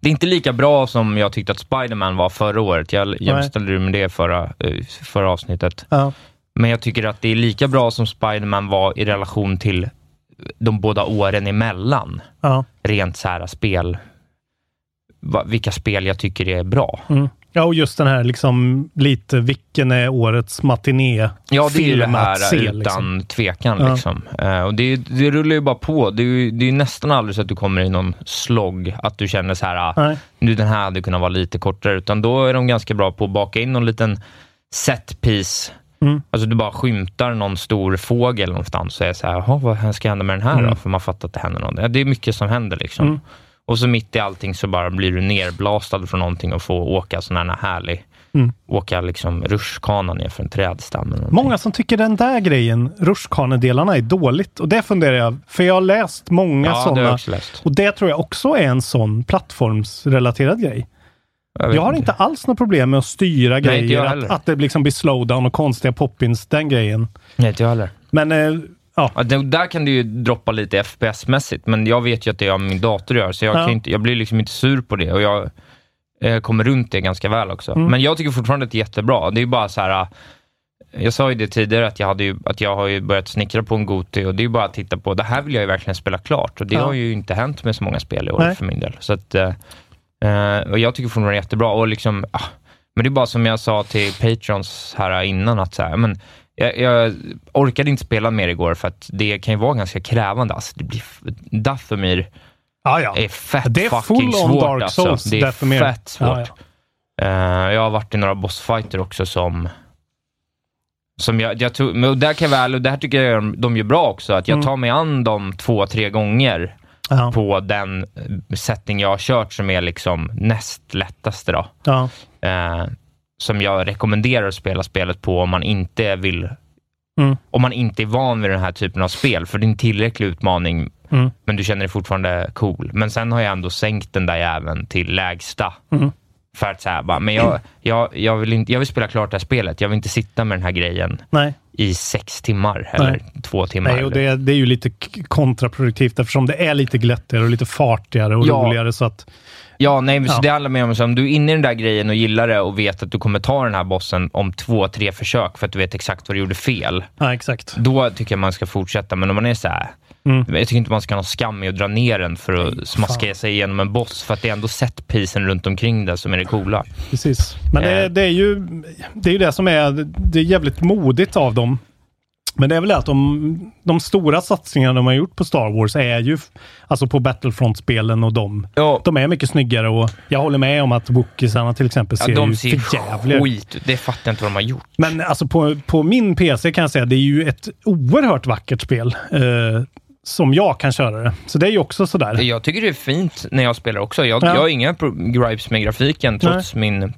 Speaker 3: det är inte lika bra som jag tyckte att Spider-Man var förra året. Jag jämställde det med det förra, eh, förra avsnittet.
Speaker 4: Ja.
Speaker 3: Men jag tycker att det är lika bra som Spider-Man var i relation till de båda åren emellan.
Speaker 4: Ja.
Speaker 3: Rent så här spel, va, vilka spel jag tycker är bra.
Speaker 4: Mm. ja, och just den här liksom lite, vilken är årets matiné
Speaker 3: Ja, det är ju det här
Speaker 4: se,
Speaker 3: utan
Speaker 4: liksom.
Speaker 3: tvekan.
Speaker 4: Ja.
Speaker 3: Liksom. Eh, och det, det rullar ju bara på. Det är, ju, det är nästan aldrig så att du kommer i någon slogg, att du känner så här, ah,
Speaker 4: Nej.
Speaker 3: nu den här hade kunnat vara lite kortare, utan då är de ganska bra på att baka in någon liten set piece.
Speaker 4: Mm.
Speaker 3: Alltså du bara skymtar någon stor fågel någonstans och är så här, "Jaha, vad ska hända med den här då?
Speaker 4: Mm.
Speaker 3: För man fattar att det händer något. Det är mycket som händer liksom.
Speaker 4: Mm.
Speaker 3: Och så mitt i allting så bara blir du nerblastad från någonting och får åka sån här härlig,
Speaker 4: Mm.
Speaker 3: åka liksom rutschkana ner för en trädstam.
Speaker 4: Många som tycker den där grejen, rutschkanedelarna, är dåligt. Och det funderar jag, för jag har läst många
Speaker 3: Ja,
Speaker 4: sådana. Och det tror jag också är en sån plattformsrelaterad grej.
Speaker 3: Vet
Speaker 4: Jag har inte alls något problem med att styra
Speaker 3: jag
Speaker 4: grejer, att, att det liksom blir slowdown och konstiga pop-ins, den grejen.
Speaker 3: Nej, inte jag heller.
Speaker 4: Men eh, ja,
Speaker 3: Ja, där kan det ju droppa lite FPS-mässigt, men jag vet ju att det med min dator göra, så jag,
Speaker 4: Ja.
Speaker 3: kan inte, jag blir liksom inte sur på det och jag eh, kommer runt det ganska väl också.
Speaker 4: Mm.
Speaker 3: Men jag tycker fortfarande att det är jättebra. Det är bara så här, jag sa ju det tidigare att jag, hade ju, att jag har ju börjat snickra på en Goti och det är ju bara att titta på, det här vill jag ju verkligen spela klart och det
Speaker 4: Ja.
Speaker 3: har ju inte hänt med så många spel i år
Speaker 4: Nej.
Speaker 3: för min del. Så att, eh, eh, och jag tycker fortfarande det är jättebra och liksom, ah, men det är bara som jag sa till Patrons här innan att så här, men jag, jag orkade inte spela mer igår för att det kan ju vara ganska krävande. Alltså, det blir, Dathomir
Speaker 4: Ja, ja.
Speaker 3: är fett
Speaker 4: Det är full
Speaker 3: svårt
Speaker 4: Dark
Speaker 3: alltså.
Speaker 4: Souls,
Speaker 3: Det är
Speaker 4: Dathomir.
Speaker 3: fett svårt.
Speaker 4: Ja, ja.
Speaker 3: Eh, jag har varit i några bossfighter också som som jag, jag tror, men där kan jag väl, och det här tycker jag de- de gör bra också, att jag
Speaker 4: Mm.
Speaker 3: tar mig an dem två, tre gånger
Speaker 4: Ja.
Speaker 3: på den eh, setting jag har kört som är liksom näst lättaste då.
Speaker 4: Ja.
Speaker 3: Eh, som jag rekommenderar att spela spelet på om man inte vill
Speaker 4: Mm.
Speaker 3: om man inte är van vid den här typen av spel, för det är en tillräcklig utmaning,
Speaker 4: Mm.
Speaker 3: men du känner dig fortfarande cool. Men sen har jag ändå sänkt den där jäveln till lägsta.
Speaker 4: Mm.
Speaker 3: För att säga bara, men jag, jag, jag, vill inte, jag vill spela klart det här spelet. Jag vill inte sitta med den här grejen
Speaker 4: Nej.
Speaker 3: i sex timmar eller två timmar.
Speaker 4: Nej, och det, det är ju lite kontraproduktivt eftersom det är lite glättigare och lite fartigare och
Speaker 3: Ja.
Speaker 4: roligare. Så att,
Speaker 3: Ja, nej, men så
Speaker 4: Ja.
Speaker 3: det handlar mer om så om du är inne i den där grejen och gillar det och vet att du kommer ta den här bossen om två, tre försök för att du vet exakt vad du gjorde fel.
Speaker 4: ja, exakt.
Speaker 3: Då tycker jag man ska fortsätta, men om man är så här,
Speaker 4: Mm.
Speaker 3: jag tycker inte man ska ha någon skam i att dra ner den för att smaska sig igenom en boss, för att det är ändå set-pisen runt omkring det som är det coola.
Speaker 4: Precis. Men det,
Speaker 3: Eh.
Speaker 4: det, är ju, det är ju det som är, det är jävligt modigt av dem. Men det är väl det att de, de stora satsningarna de har gjort på Star Wars är ju, alltså på Battlefront-spelen och de,
Speaker 3: Ja,
Speaker 4: de är mycket snyggare och jag håller med om att Wookiesarna till exempel ser
Speaker 3: ja de
Speaker 4: ju
Speaker 3: ser
Speaker 4: förjävliga ut.
Speaker 3: Det fattar jag inte vad de har gjort.
Speaker 4: Men alltså på, på min PC kan jag säga, det är ju ett oerhört vackert spel. Eh, som jag kan köra det. Så det är ju också sådär.
Speaker 3: Jag tycker det är fint när jag spelar också. Jag,
Speaker 4: Ja.
Speaker 3: jag har inga gripes med grafiken, trots min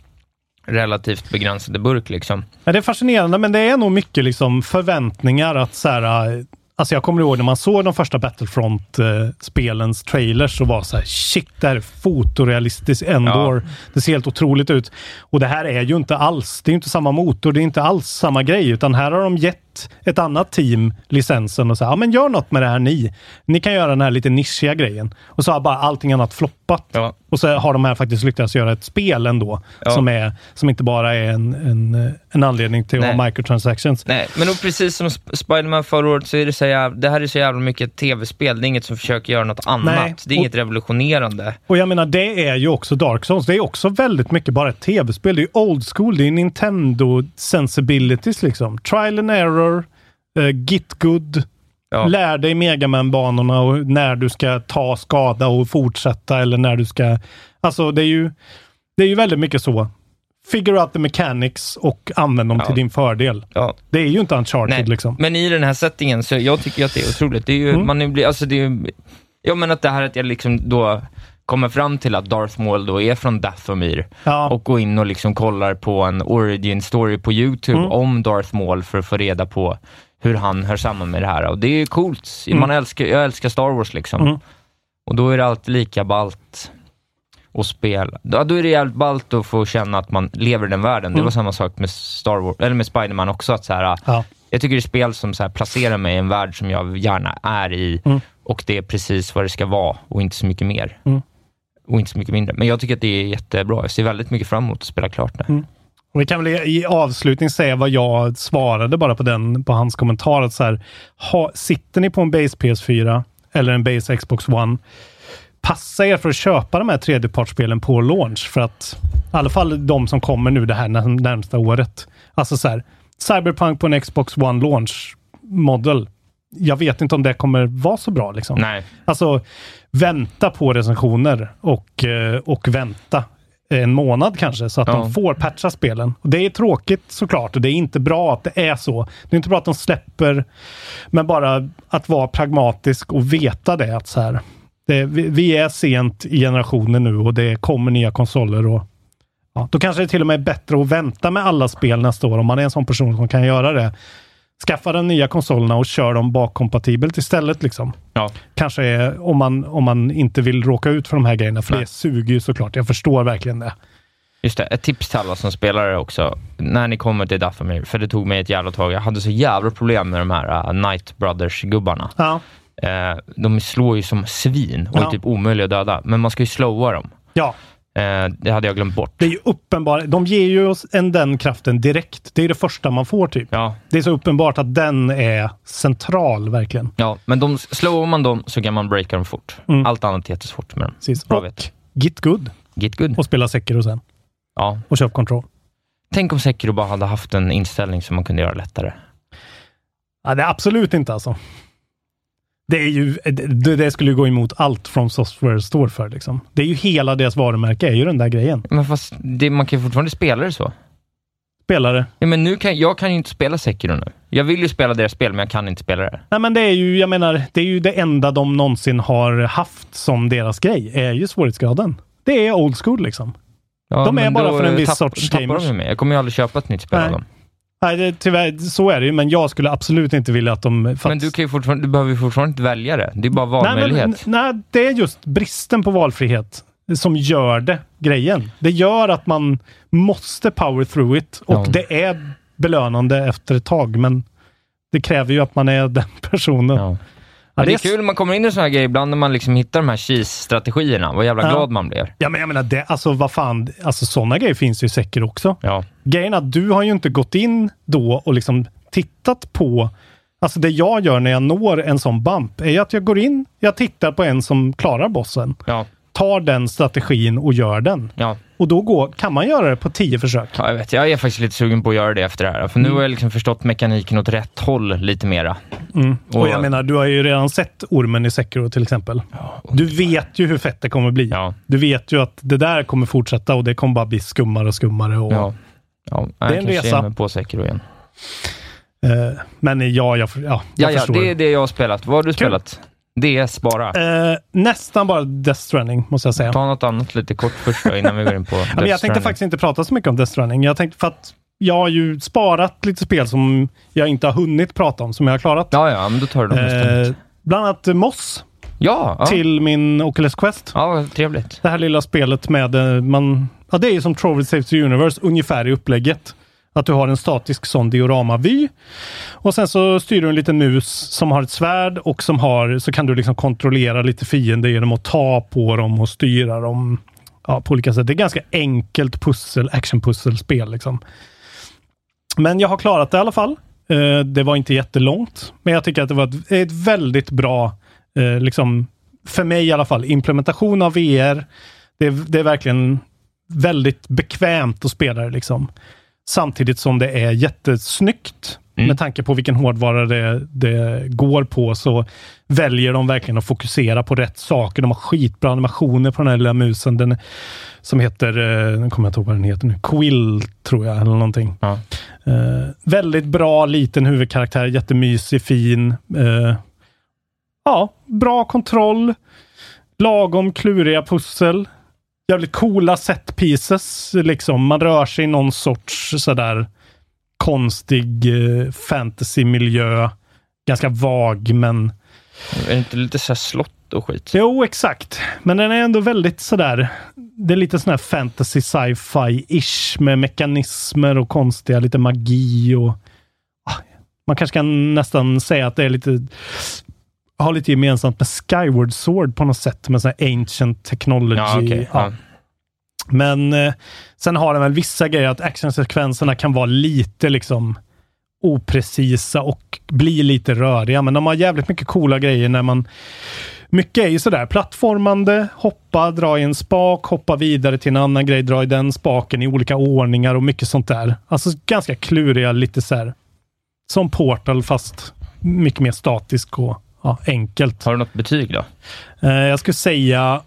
Speaker 3: relativt begränsade burk. Liksom.
Speaker 4: Ja, det är fascinerande, men det är nog mycket liksom förväntningar att så här, äh, Alltså jag kommer ihåg när man såg de första Battlefront-spelens trailers så var så här, shit, det här är fotorealistiskt Endor. Det ser helt otroligt ut. Och det här är ju inte alls, det är inte samma motor, det är inte alls samma grej, utan här har de gett ett annat team licensen och sagt, ja men gör något med det här ni. Ni kan göra den här lite nischiga grejen. Och så har bara allting annat floppat.
Speaker 3: Ja.
Speaker 4: Och så har de här faktiskt lyckats göra ett spel ändå,
Speaker 3: Ja.
Speaker 4: som, är, som inte bara är en, en, en anledning till att ha microtransactions.
Speaker 3: Nej, men och precis som Sp- Spider-Man förra året så är det så jävla, det här är så jävla mycket ett tv-spel. Det är inget som försöker göra något annat.
Speaker 4: Nej,
Speaker 3: Det är
Speaker 4: och-
Speaker 3: inget revolutionerande.
Speaker 4: Och jag menar, det är ju också Dark Souls. Det är också väldigt mycket bara ett tv-spel. Det är old school. Det är Nintendo sensibilities liksom. Trial and error, uh, git good.
Speaker 3: Ja.
Speaker 4: Lär dig Megaman-banorna och när du ska ta skada och fortsätta eller när du ska... Alltså det är ju, det är ju väldigt mycket så. Figure out the mechanics och använd dem
Speaker 3: Ja.
Speaker 4: till din fördel.
Speaker 3: Ja.
Speaker 4: Det är ju inte Uncharted
Speaker 3: Nej,
Speaker 4: liksom.
Speaker 3: men i den här settingen, så jag tycker att det är otroligt. Det är ju,
Speaker 4: Mm.
Speaker 3: man är, blir- alltså det är, ja men att det här att jag liksom då kommer fram till att Darth Maul då är från Dathomir
Speaker 4: Ja.
Speaker 3: och går in och liksom kollar på en origin story på YouTube
Speaker 4: Mm.
Speaker 3: om Darth Maul för att få reda på hur han hör samman med det här. Och det är ju coolt.
Speaker 4: Mm.
Speaker 3: Man älskar, jag älskar Star Wars liksom.
Speaker 4: Mm.
Speaker 3: Och då är det alltid lika ballt att spela. Då, då är det jävligt ballt att få känna att man lever i den världen. Det
Speaker 4: Mm.
Speaker 3: var samma sak med Star Wars, eller med Spider-Man också. Att så här,
Speaker 4: Ja.
Speaker 3: jag tycker det är spel som så här placerar mig i en värld som jag gärna är i
Speaker 4: Mm.
Speaker 3: och det är precis vad det ska vara och inte så mycket mer. Och inte så mycket mindre. Men jag tycker att det är jättebra. Jag ser väldigt mycket fram emot att spela klart det.
Speaker 4: Mm. Och vi kan väl i avslutning säga vad jag svarade bara på, den, på hans kommentar. Att så här, ha, sitter ni på en base PS4 eller en base Xbox One, passa er för att köpa de här tredjepartsspelen på launch. För att i alla fall de som kommer nu det här närmsta året. Alltså så här, Cyberpunk på en Xbox One launch model. Jag vet inte om det kommer vara så bra. Liksom.
Speaker 3: Nej.
Speaker 4: Alltså, vänta på recensioner och, eh, och vänta en månad kanske så att
Speaker 3: Ja.
Speaker 4: de får patcha spelen. Och det är tråkigt såklart och det är inte bra att det är så. Det är inte bra att de släpper, men bara att vara pragmatisk och veta det. att så här, det, vi, vi är sent i generationen nu och det kommer nya konsoler. och ja, Då kanske det till och med är bättre att vänta med alla spel nästa år om man är en sån person som kan göra det. Skaffa de nya konsolerna och kör dem bakkompatibelt istället. Liksom
Speaker 3: Ja.
Speaker 4: kanske är om man, om man inte vill råka ut för de här grejerna. För
Speaker 3: Nej.
Speaker 4: det suger ju såklart. Jag förstår verkligen det.
Speaker 3: Just det, ett tips till alla som spelar det också. När ni kommer till Dathomir, för det tog mig ett jävla tag. Jag hade så jävla problem med de här uh, Night Brothers-gubbarna.
Speaker 4: Ja,
Speaker 3: Eh, de slår ju som svin och
Speaker 4: Ja.
Speaker 3: är typ omöjliga att döda, men man ska ju slowa dem.
Speaker 4: ja,
Speaker 3: det hade jag glömt bort.
Speaker 4: Det är ju uppenbart. De ger ju oss en, den kraften direkt. Det är det första man får typ.
Speaker 3: Ja,
Speaker 4: Det är så uppenbart att den är central verkligen.
Speaker 3: ja, men de, slår man dem så kan man breaka dem fort.
Speaker 4: Mm.
Speaker 3: Allt annat är jättesvårt med dem.
Speaker 4: Precis.
Speaker 3: Bra
Speaker 4: och
Speaker 3: vet.
Speaker 4: Git good
Speaker 3: Git good.
Speaker 4: och spela Sekiro sen.
Speaker 3: Ja.
Speaker 4: Och köp kontroll.
Speaker 3: Tänk om Sekiro bara hade haft en inställning som man kunde göra lättare.
Speaker 4: Ja, det är absolut inte alltså. Det, är ju, det, det skulle ju gå emot allt från Software står för. Liksom. Det är ju hela deras varumärke, är ju den där grejen.
Speaker 3: Men fast det, man kan ju fortfarande spela det så.
Speaker 4: Spelare.
Speaker 3: Ja, men nu kan, jag kan ju inte spela Sekiro nu. Jag vill ju spela deras spel, men jag kan inte spela det.
Speaker 4: Nej, men det är ju, jag menar, det är ju det enda de någonsin har haft som deras grej, är ju svårighetsgraden. Det är old school liksom.
Speaker 3: Ja,
Speaker 4: De är bara
Speaker 3: då
Speaker 4: för en viss
Speaker 3: tapp-
Speaker 4: sorts gamers.
Speaker 3: de mig. Jag kommer ju aldrig köpa ett nytt spel
Speaker 4: Nej.
Speaker 3: av dem.
Speaker 4: Nej, det, tyvärr, så är det ju, men jag skulle absolut inte vilja att de... för
Speaker 3: Men du, kan ju fortfarande, du behöver ju fortfarande inte välja det. Det är bara valmöjlighet.
Speaker 4: Nej, men, nej, det är just bristen på valfrihet som gör det grejen. Det gör att man måste power through it och
Speaker 3: Ja.
Speaker 4: det är belönande efter ett tag, men det kräver ju att man är den personen.
Speaker 3: Ja.
Speaker 4: Ja,
Speaker 3: det är kul man kommer in i såna här grejer ibland när man liksom hittar de här cheese-strategierna. Vad jävla
Speaker 4: Ja.
Speaker 3: glad man blir.
Speaker 4: Ja, men jag menar, det, alltså vad fan, alltså sådana grejer finns ju säkert också.
Speaker 3: Ja.
Speaker 4: Grejen är att du har ju inte gått in då och liksom tittat på Alltså det jag gör när jag når en sån bump är att jag går in, jag tittar på en som klarar bossen,
Speaker 3: Ja.
Speaker 4: tar den strategin och gör den.
Speaker 3: Ja.
Speaker 4: Och då går, kan man göra det på tio försök.
Speaker 3: ja, jag vet. Jag är faktiskt lite sugen på att göra det efter det här. För
Speaker 4: Mm.
Speaker 3: nu har jag liksom förstått mekaniken åt rätt håll lite mera.
Speaker 4: Och,
Speaker 3: Och-
Speaker 4: jag menar, du har ju redan sett ormen i Sekiro till exempel. Du vet ju hur fett det kommer bli.
Speaker 3: Ja.
Speaker 4: Du vet ju att det där kommer fortsätta och det kommer bara bli skummare och skummare. Och,
Speaker 3: Ja. Ja,
Speaker 4: Det är en resa.
Speaker 3: på Sekiro igen.
Speaker 4: eh, men ja, jag, ja, jag
Speaker 3: Ja, ja,
Speaker 4: förstår.
Speaker 3: det är det jag har spelat. Vad har du spelat? DS bara.
Speaker 4: Eh, nästan bara Death Stranding, måste jag säga.
Speaker 3: Ta något annat lite kort först då, innan vi går in på
Speaker 4: Ja, men jag
Speaker 3: Death
Speaker 4: tänkte faktiskt inte prata så mycket om Death Stranding. Jag tänkte för att jag har ju sparat lite spel som jag inte har hunnit prata om, som jag har klarat.
Speaker 3: Ja, ja, men då tar du dem
Speaker 4: Eh, bland annat Moss
Speaker 3: Ja, ja.
Speaker 4: till min Oculus Quest.
Speaker 3: ja, trevligt.
Speaker 4: Det här lilla spelet med, eh, man, ja det är ju som Trovel Saves the Universe ungefär i upplägget. Att du har en statisk sån dioramavy. Och sen så styr du en liten mus som har ett svärd och som har, så kan du liksom kontrollera lite fiender genom att ta på dem och styra dem ja, på olika sätt. Det är ganska enkelt pussel, actionpusselspel liksom. Men jag har klarat det i alla fall. Eh, det var inte jättelångt, men jag tycker att det var ett, ett väldigt bra, eh, liksom, för mig i alla fall, implementation av VR. Det är, det är verkligen väldigt bekvämt att spela det liksom. Samtidigt som det är jättesnyggt.
Speaker 3: Mm.
Speaker 4: Med tanke på vilken hårdvara det, det går på så väljer de verkligen att fokusera på rätt saker. De har skitbra animationer på den här lilla musen. Den, som heter, eh, nu kommer jag inte ihåg vad den heter nu, Quill tror jag, eller någonting.
Speaker 3: Ja.
Speaker 4: Eh, väldigt bra liten huvudkaraktär, jättemysig, fin. Eh, ja, bra kontroll. Lagom kluriga pussel. Jävligt coola set pieces. Liksom. Man rör sig i någon sorts sådär konstig eh, fantasymiljö. Ganska vag, men
Speaker 3: Är det inte lite så slott och skit?
Speaker 4: Jo, exakt. Men den är ändå väldigt sådär. Det är lite sån här fantasy sci-fi-ish med mekanismer och konstiga, lite magi och... Ah, Man kanske kan nästan säga att det är lite... Har lite gemensamt med Skyward Sword på något sätt, med sån här ancient technology.
Speaker 3: Ja.
Speaker 4: Ja.
Speaker 3: Ja.
Speaker 4: Men eh, sen har den väl vissa grejer att actionsekvenserna kan vara lite liksom oprecisa och bli lite röriga. Men de har jävligt mycket coola grejer när man mycket är ju sådär plattformande, hoppa, dra i en spak, hoppa vidare till en annan grej, dra i den spaken i olika ordningar och mycket sånt där. Alltså ganska kluriga, lite så här som Portal fast mycket mer statisk och ja, enkelt.
Speaker 3: Har du något betyg då?
Speaker 4: Eh, jag skulle säga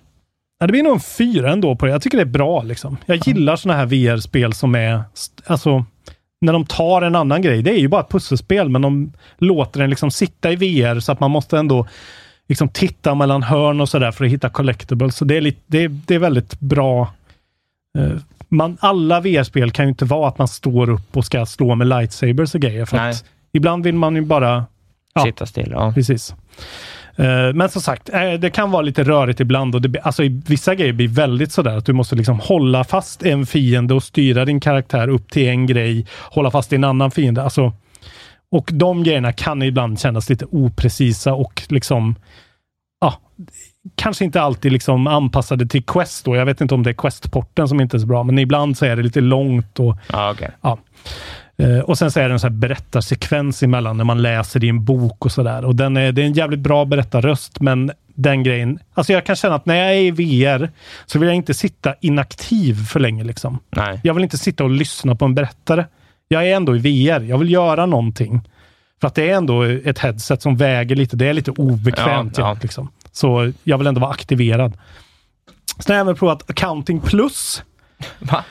Speaker 4: Ja, det blir nog en fyra ändå på det. Jag tycker det är bra. Liksom. Jag gillar såna här VR-spel som är, alltså, när de tar en annan grej. Det är ju bara ett pusselspel, men de låter den liksom sitta i VR så att man måste ändå liksom titta mellan hörn och sådär för att hitta collectibles. Så det är, lite, det det är väldigt bra. Eh, man, alla VR-spel kan ju inte vara att man står upp och ska slå med lightsabers och grejer. För ibland vill man ju bara Ja.
Speaker 3: Sitta still? Ja.
Speaker 4: Precis. Eh, Men som sagt, eh, det kan vara lite rörigt ibland och det, alltså, i- vissa grejer blir väldigt sådär att du måste liksom hålla fast en fiende och styra din karaktär upp till en grej, hålla fast i en annan fiende. Alltså, och de grejerna kan ibland kännas lite oprecisa och liksom ja, kanske inte alltid liksom anpassade till Quest. Då. Jag vet inte om det är Quest-porten som inte är så bra, men ibland så är det lite långt. och
Speaker 3: Ja, okej.
Speaker 4: Ja. Eh, Och sen så är det en så här berättarsekvens emellan när man läser i en bok och sådär. Och den är, det är en jävligt bra berättarröst, men den grejen... Alltså jag kan känna att när jag är i VR så vill jag inte sitta inaktiv för länge. Liksom.
Speaker 3: Nej.
Speaker 4: Jag vill inte sitta och lyssna på en berättare. Jag är ändå i VR. Jag vill göra någonting. För att det är ändå ett headset som väger lite. Det är lite obekvämt.
Speaker 3: Ja, ja.
Speaker 4: Liksom. Så jag vill ändå vara aktiverad. Sen har jag även provat Accounting Plus
Speaker 3: Va?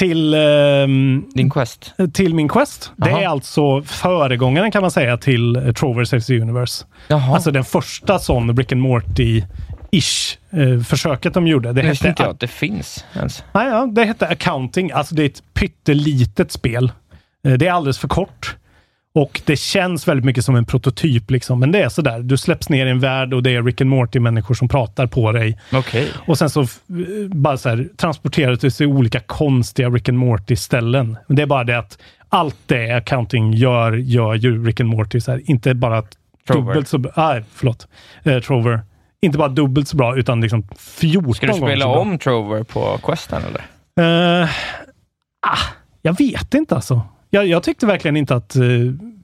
Speaker 4: Till ehm,
Speaker 3: Din Quest?
Speaker 4: till min Quest. Det
Speaker 3: Aha.
Speaker 4: är alltså föregångaren kan man säga till eh, Trover Saves the Universe.
Speaker 3: Jaha.
Speaker 4: Alltså den första sån Rick and Morty-ish eh, försöket de gjorde. Det
Speaker 3: det visste inte
Speaker 4: hette,
Speaker 3: jag att det finns ens.
Speaker 4: Nej, ja, det hette Accounting. Alltså det är ett pyttelitet spel. Eh, det är alldeles för kort. Och det känns väldigt mycket som en prototyp. Liksom. Men det är sådär. Du släpps ner i en värld och det är Rick and Morty-människor som pratar på dig.
Speaker 3: Okej.
Speaker 4: Och sen så eh, bara så här, transporteras du till olika konstiga Rick and Morty-ställen. Men Det är bara det att allt det accounting gör, gör ju Rick and Morty. Så här, inte bara
Speaker 3: Trover.
Speaker 4: dubbelt så bra. Nej, förlåt. Eh, Trover. Inte bara dubbelt så bra, utan liksom 14
Speaker 3: Ska du
Speaker 4: gånger
Speaker 3: spela om Trover på Questen eller?
Speaker 4: Eh, ah, jag vet inte alltså. Jag, jag tyckte verkligen inte att eh,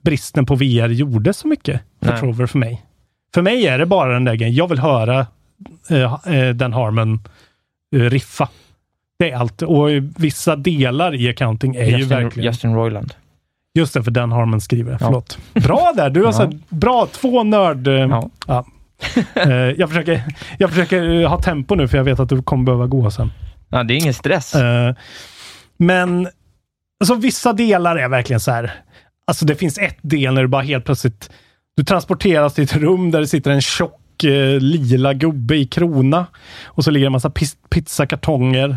Speaker 4: bristen på VR gjorde så mycket för
Speaker 3: Nej.
Speaker 4: Trover för mig. För mig är det bara den där grejen. Jag vill höra eh, eh, den Harmon riffa. Det är allt. Och vissa delar i accounting är ju
Speaker 3: Justin,
Speaker 4: verkligen...
Speaker 3: Justin Roiland.
Speaker 4: Just det, för Dan Harmon skriver.
Speaker 3: Ja.
Speaker 4: Förlåt. Bra där! Du har så här, bra två nörd...
Speaker 3: Ja.
Speaker 4: Ja. Jag, försöker, jag försöker ha tempo nu, för jag vet att du kommer behöva gå sen.
Speaker 3: Ja, det är ingen stress.
Speaker 4: Men alltså, vissa delar är verkligen så här. Alltså det finns ett del när du bara helt plötsligt du transporteras till ett rum där det sitter en tjock eh, lila gubbe i krona. Och så ligger en massa pizzakartonger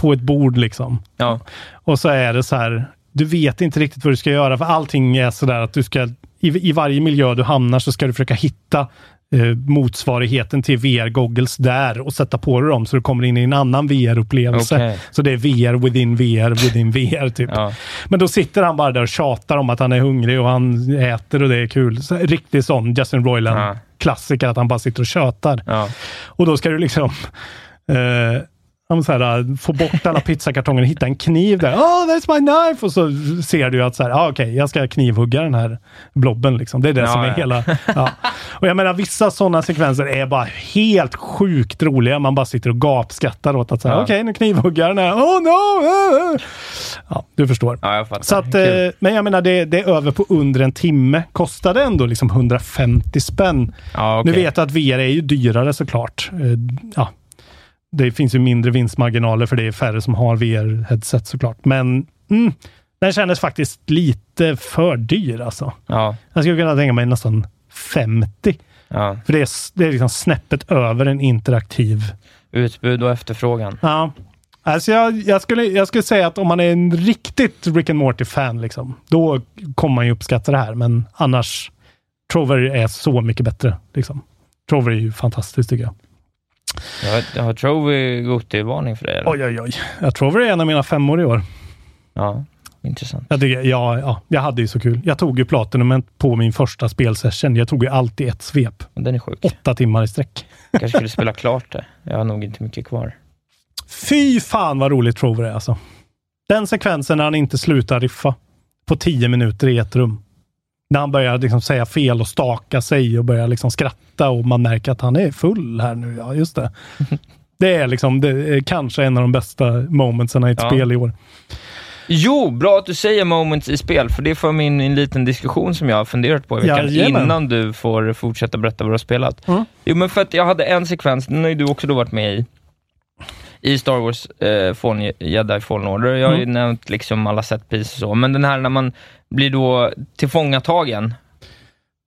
Speaker 4: på ett bord liksom.
Speaker 3: Ja.
Speaker 4: Och så är det så här, du vet inte riktigt vad du ska göra för allting är så där att du ska, i, i varje miljö du hamnar så ska du försöka hitta eh, motsvarigheten till VR-goggles där och sätta på dig dem så du kommer in i en annan VR-upplevelse.
Speaker 3: Okej.
Speaker 4: Så det är VR within VR within VR typ.
Speaker 3: Ja.
Speaker 4: Men då sitter han bara där och tjatar om att han är hungrig och han äter och det är kul. Så, riktig sån Justin Roiland
Speaker 3: Ja.
Speaker 4: att han bara sitter och tjötar.
Speaker 3: Ja.
Speaker 4: Och då ska du liksom eh, så här, äh, få bort alla pizzakartonger och hitta en kniv där. Oh, that's my knife! Och så ser du att så här, ah, okej, jag ska knivhugga den här blobben. Liksom. Det är det
Speaker 3: Ja,
Speaker 4: som är
Speaker 3: ja.
Speaker 4: hela... Ja. Och jag menar, vissa sådana sekvenser är bara helt sjukt roliga. Man bara sitter och gapskrattar åt att säga,
Speaker 3: Ja.
Speaker 4: okej, nu knivhuggar den här. Oh no! ah, ah." Ja, du förstår.
Speaker 3: ja, jag fattar.
Speaker 4: Så att,
Speaker 3: Kul.
Speaker 4: eh, men jag menar, det, det är över på under en timme. Kostade ändå liksom 150 spänn.
Speaker 3: ja, okej.
Speaker 4: Nu vet jag att VR är ju dyrare såklart. Eh, Ja, det finns ju mindre vinstmarginaler för det är färre som har VR-headset såklart. Men mm, den kändes faktiskt lite för dyr alltså.
Speaker 3: Ja,
Speaker 4: Jag skulle kunna tänka mig nästan 50.
Speaker 3: ja.
Speaker 4: För det är, det är liksom snäppet över en interaktiv.
Speaker 3: Utbud och efterfrågan.
Speaker 4: Ja. Alltså jag, jag, skulle, jag skulle säga att om man är en riktigt Rick and Morty-fan, liksom, då kommer man ju uppskatta det här. Men annars, Trover är så mycket bättre. Liksom. Trover är ju fantastiskt tycker jag.
Speaker 3: Jag har, jag Trovy Gothie-varning för dig eller?
Speaker 4: Oj, oj, oj. Jag Trover är en av mina femmor i år.
Speaker 3: Ja, intressant.
Speaker 4: Jag, tycker, ja, ja, jag hade ju så kul. Jag tog ju Platinum på min första spelsession. Jag tog ju allt i ett svep.
Speaker 3: Och Den är sjuk.
Speaker 4: Åtta timmar i sträck.
Speaker 3: kanske skulle spela klart det. Jag har nog inte mycket kvar.
Speaker 4: Fy fan vad roligt Trover är alltså. Den sekvensen när han inte slutar riffa på tio minuter i ett rum. När han börjar liksom säga fel och staka sig och börjar liksom skratta och man märker att han är full här nu. Ja, just det. Det är liksom det är kanske en av de bästa momentsen i ett
Speaker 3: Ja.
Speaker 4: spel i år.
Speaker 3: Jo, bra att du säger moments i spel, för det får mig in i en liten diskussion som jag har funderat på i veckan,
Speaker 4: Jajamän.
Speaker 3: innan du får fortsätta berätta vad du har spelat.
Speaker 4: Mm.
Speaker 3: Jo, men för att jag hade en sekvens, den har ju du också då varit med i, i Star Wars eh, Fallen, Jedi Fallen Order. Jag har ju
Speaker 4: Mm.
Speaker 3: nämnt liksom alla set pieces och så, men den här när man blir då tillfångatagen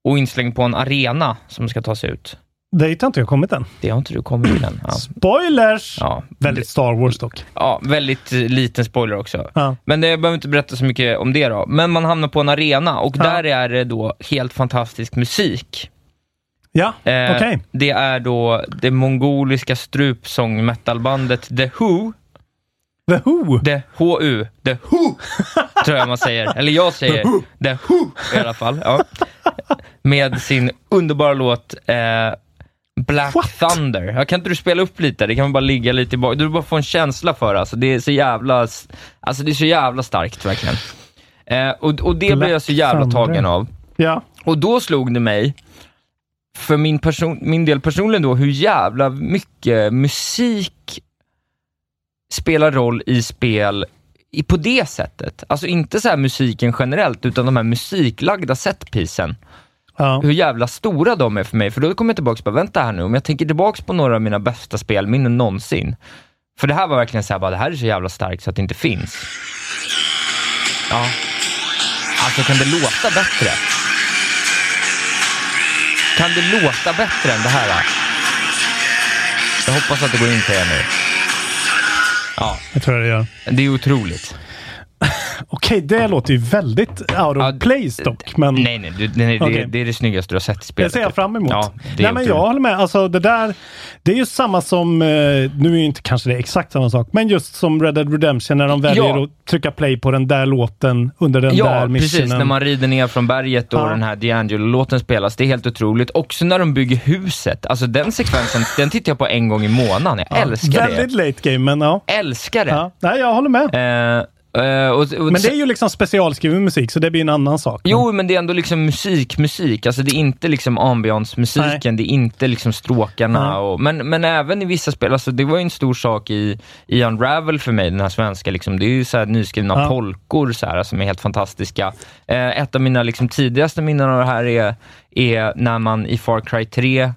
Speaker 3: och inslängd på en arena som ska ta sig ut.
Speaker 4: Dit har inte jag kommit än.
Speaker 3: Det har inte du kommit än. Ja.
Speaker 4: Spoilers!
Speaker 3: Ja,
Speaker 4: Väldigt Star Wars dock.
Speaker 3: ja, väldigt eh, liten spoiler också.
Speaker 4: Ja.
Speaker 3: Men det, jag behöver inte berätta så mycket om det då. Men man hamnar på en arena och där är det då helt fantastisk musik.
Speaker 4: Ja,
Speaker 3: Eh,
Speaker 4: okej.
Speaker 3: Det är då det mongoliska strupsång metalbandet The Who.
Speaker 4: The Who.
Speaker 3: The HU. The Who, tror jag man säger. Eller jag säger The Who i alla fall. Ja. Med sin underbara låt eh, Black
Speaker 4: What?
Speaker 3: Thunder. Ja, kan inte du spela upp lite? Det kan man bara ligga lite bak. Du bara få en känsla för. Alltså, det är så jävla, alltså, det är så jävla starkt verkligen. Eh, och, och det blev
Speaker 4: Black
Speaker 3: jag så jävla
Speaker 4: Thunder.
Speaker 3: tagen av.
Speaker 4: Ja.
Speaker 3: Och då slog det mig, för min, person, min del personligen då, hur jävla mycket musik spelar roll i spel i, på det sättet. Alltså inte så här musiken generellt, utan de här musiklagda setpisen.
Speaker 4: ja.
Speaker 3: Hur jävla stora de är för mig. För då kommer jag tillbaka på, vänta här nu, om jag tänker tillbaka på några av mina bästa spelminnen någonsin. För det här var verkligen så här, bara, det här är så jävla starkt så att det inte finns. Ja. Alltså kan det låta bättre? Kan det låta bättre än det här? Jag hoppas att det går in till er nu. Ja,
Speaker 4: Jag tror jag det gör.
Speaker 3: det är otroligt.
Speaker 4: Okej, det låter ju väldigt out of
Speaker 3: Ja,
Speaker 4: place dock. Men
Speaker 3: Nej, nej, du, nej det,
Speaker 4: Okej.
Speaker 3: det är det snyggaste du har sett i spelet.
Speaker 4: det ser jag fram emot.
Speaker 3: Ja, det
Speaker 4: Nej, men jag håller med. Alltså, det där, det är ju samma som, eh, nu är ju inte kanske det exakt samma sak, men just som Red Dead Redemption när de väljer
Speaker 3: Ja.
Speaker 4: att trycka play på den där låten under den där
Speaker 3: Ja,
Speaker 4: missionen.
Speaker 3: precis. När man rider ner från berget och
Speaker 4: Ja.
Speaker 3: den här D'Angelo-låten spelas. Det är helt otroligt. Också när de bygger huset. Alltså den sekvensen, den tittar jag på en gång i månaden. Jag älskar
Speaker 4: Väldigt
Speaker 3: det.
Speaker 4: late game, men ja.
Speaker 3: Älskar det.
Speaker 4: ja. Nej, jag håller med.
Speaker 3: Eh, eh, och, och,
Speaker 4: Men det är ju liksom specialskriven musik, så det blir en annan sak.
Speaker 3: Jo, men det är ändå liksom musik, musik. Alltså det är inte liksom ambiance-musiken, det är inte liksom stråkarna. Och, men, men även i vissa spel, alltså det var ju en stor sak i, i Unravel för mig, den här svenska. Liksom, det är ju så här nyskrivna
Speaker 4: Ja.
Speaker 3: polkor så här, som är helt fantastiska. Eh, ett av mina liksom, tidigaste minnen av det här är, är när man i Far Cry 3 eh,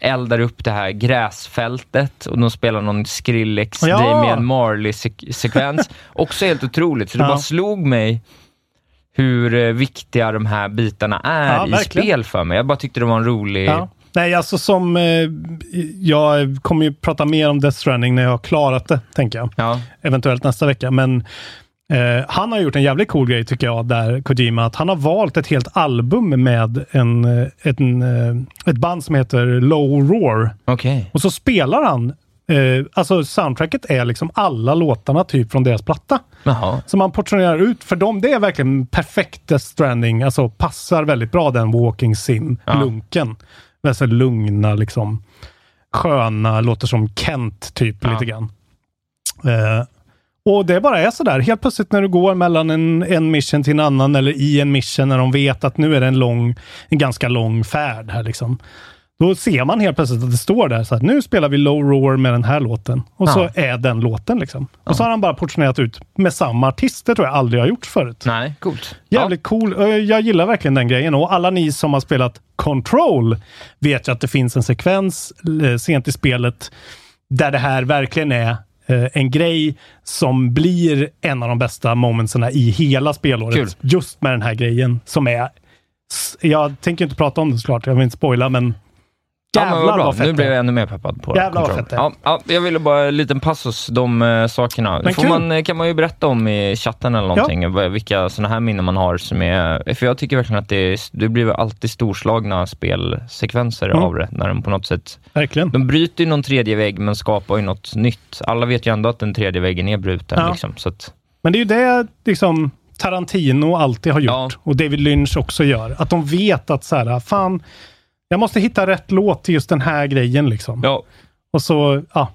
Speaker 3: eldar upp det här gräsfältet och de spelar någon Skrillex,
Speaker 4: Ja.
Speaker 3: Damian Marley-sekvens. Också helt otroligt, så det
Speaker 4: Ja.
Speaker 3: bara slog mig hur eh, viktiga de här bitarna är
Speaker 4: Ja,
Speaker 3: i
Speaker 4: verkligen.
Speaker 3: spel för mig. Jag bara tyckte det var en rolig...
Speaker 4: Ja. Nej, alltså som... Eh, jag kommer ju prata mer om Death Stranding när jag har klarat det, tänker jag.
Speaker 3: Ja.
Speaker 4: Eventuellt nästa vecka. Men eh, han har gjort en jävligt cool grej, tycker jag, där Kojima. Att han har valt ett helt album med en, eh, en, eh, ett band som heter Low Roar.
Speaker 3: Okej.
Speaker 4: Och så spelar han... Eh, alltså soundtracket är liksom alla låtarna typ från deras platta.
Speaker 3: Jaha.
Speaker 4: Som man portionerar ut. För dem, det är verkligen perfekt Death Stranding. Alltså passar väldigt bra den Walking Sim-lunken. Ja. Så lugna, liksom sköna, låter som Kent typ
Speaker 3: Ja.
Speaker 4: lite grann. Eh, och det bara är sådär. Helt plötsligt när du går mellan en, en mission till en annan eller i en mission när de vet att nu är det en lång, en ganska lång färd här liksom. Då ser man helt plötsligt att det står där så att nu spelar vi Low Roar med den här låten. Och så
Speaker 3: Ja.
Speaker 4: är den låten liksom. Och så har han bara portionerat ut med samma artist. Det tror jag aldrig har gjort förut.
Speaker 3: Nej, coolt.
Speaker 4: Jävligt cool. Eh, Jag gillar verkligen den grejen. Och alla ni som har spelat Control vet ju att det finns en sekvens eh, sent i spelet där det här verkligen är en grej som blir en av de bästa momentsen i hela spelåret.
Speaker 3: Kul.
Speaker 4: Just med den här grejen som är... Jag tänker inte prata om det såklart, jag vill inte spoila, men jävlar
Speaker 3: bra.
Speaker 4: vad fett
Speaker 3: Nu blev jag ännu mer peppad på
Speaker 4: Jävlar vad fett
Speaker 3: ja, ja, Jag ville bara en liten passus, de uh, sakerna.
Speaker 4: Men
Speaker 3: Får
Speaker 4: kul.
Speaker 3: man, eh, kan man ju berätta om i chatten eller någonting, vad- vilka sådana här minnen man har som är... För jag tycker verkligen att det, är, det blir alltid storslagna spelsekvenser
Speaker 4: Mm.
Speaker 3: av det, när de på något sätt...
Speaker 4: Verkligen.
Speaker 3: De bryter ju någon tredje vägg, men skapar ju något nytt. Alla vet ju ändå att den tredje väggen är bruten.
Speaker 4: Ja.
Speaker 3: Liksom, så att,
Speaker 4: Men det är ju det liksom Tarantino alltid har gjort
Speaker 3: Ja.
Speaker 4: och David Lynch också gör. Att de vet att så här, fan, jag måste hitta rätt låt till just den här grejen liksom.
Speaker 3: ja,
Speaker 4: Och så, ja.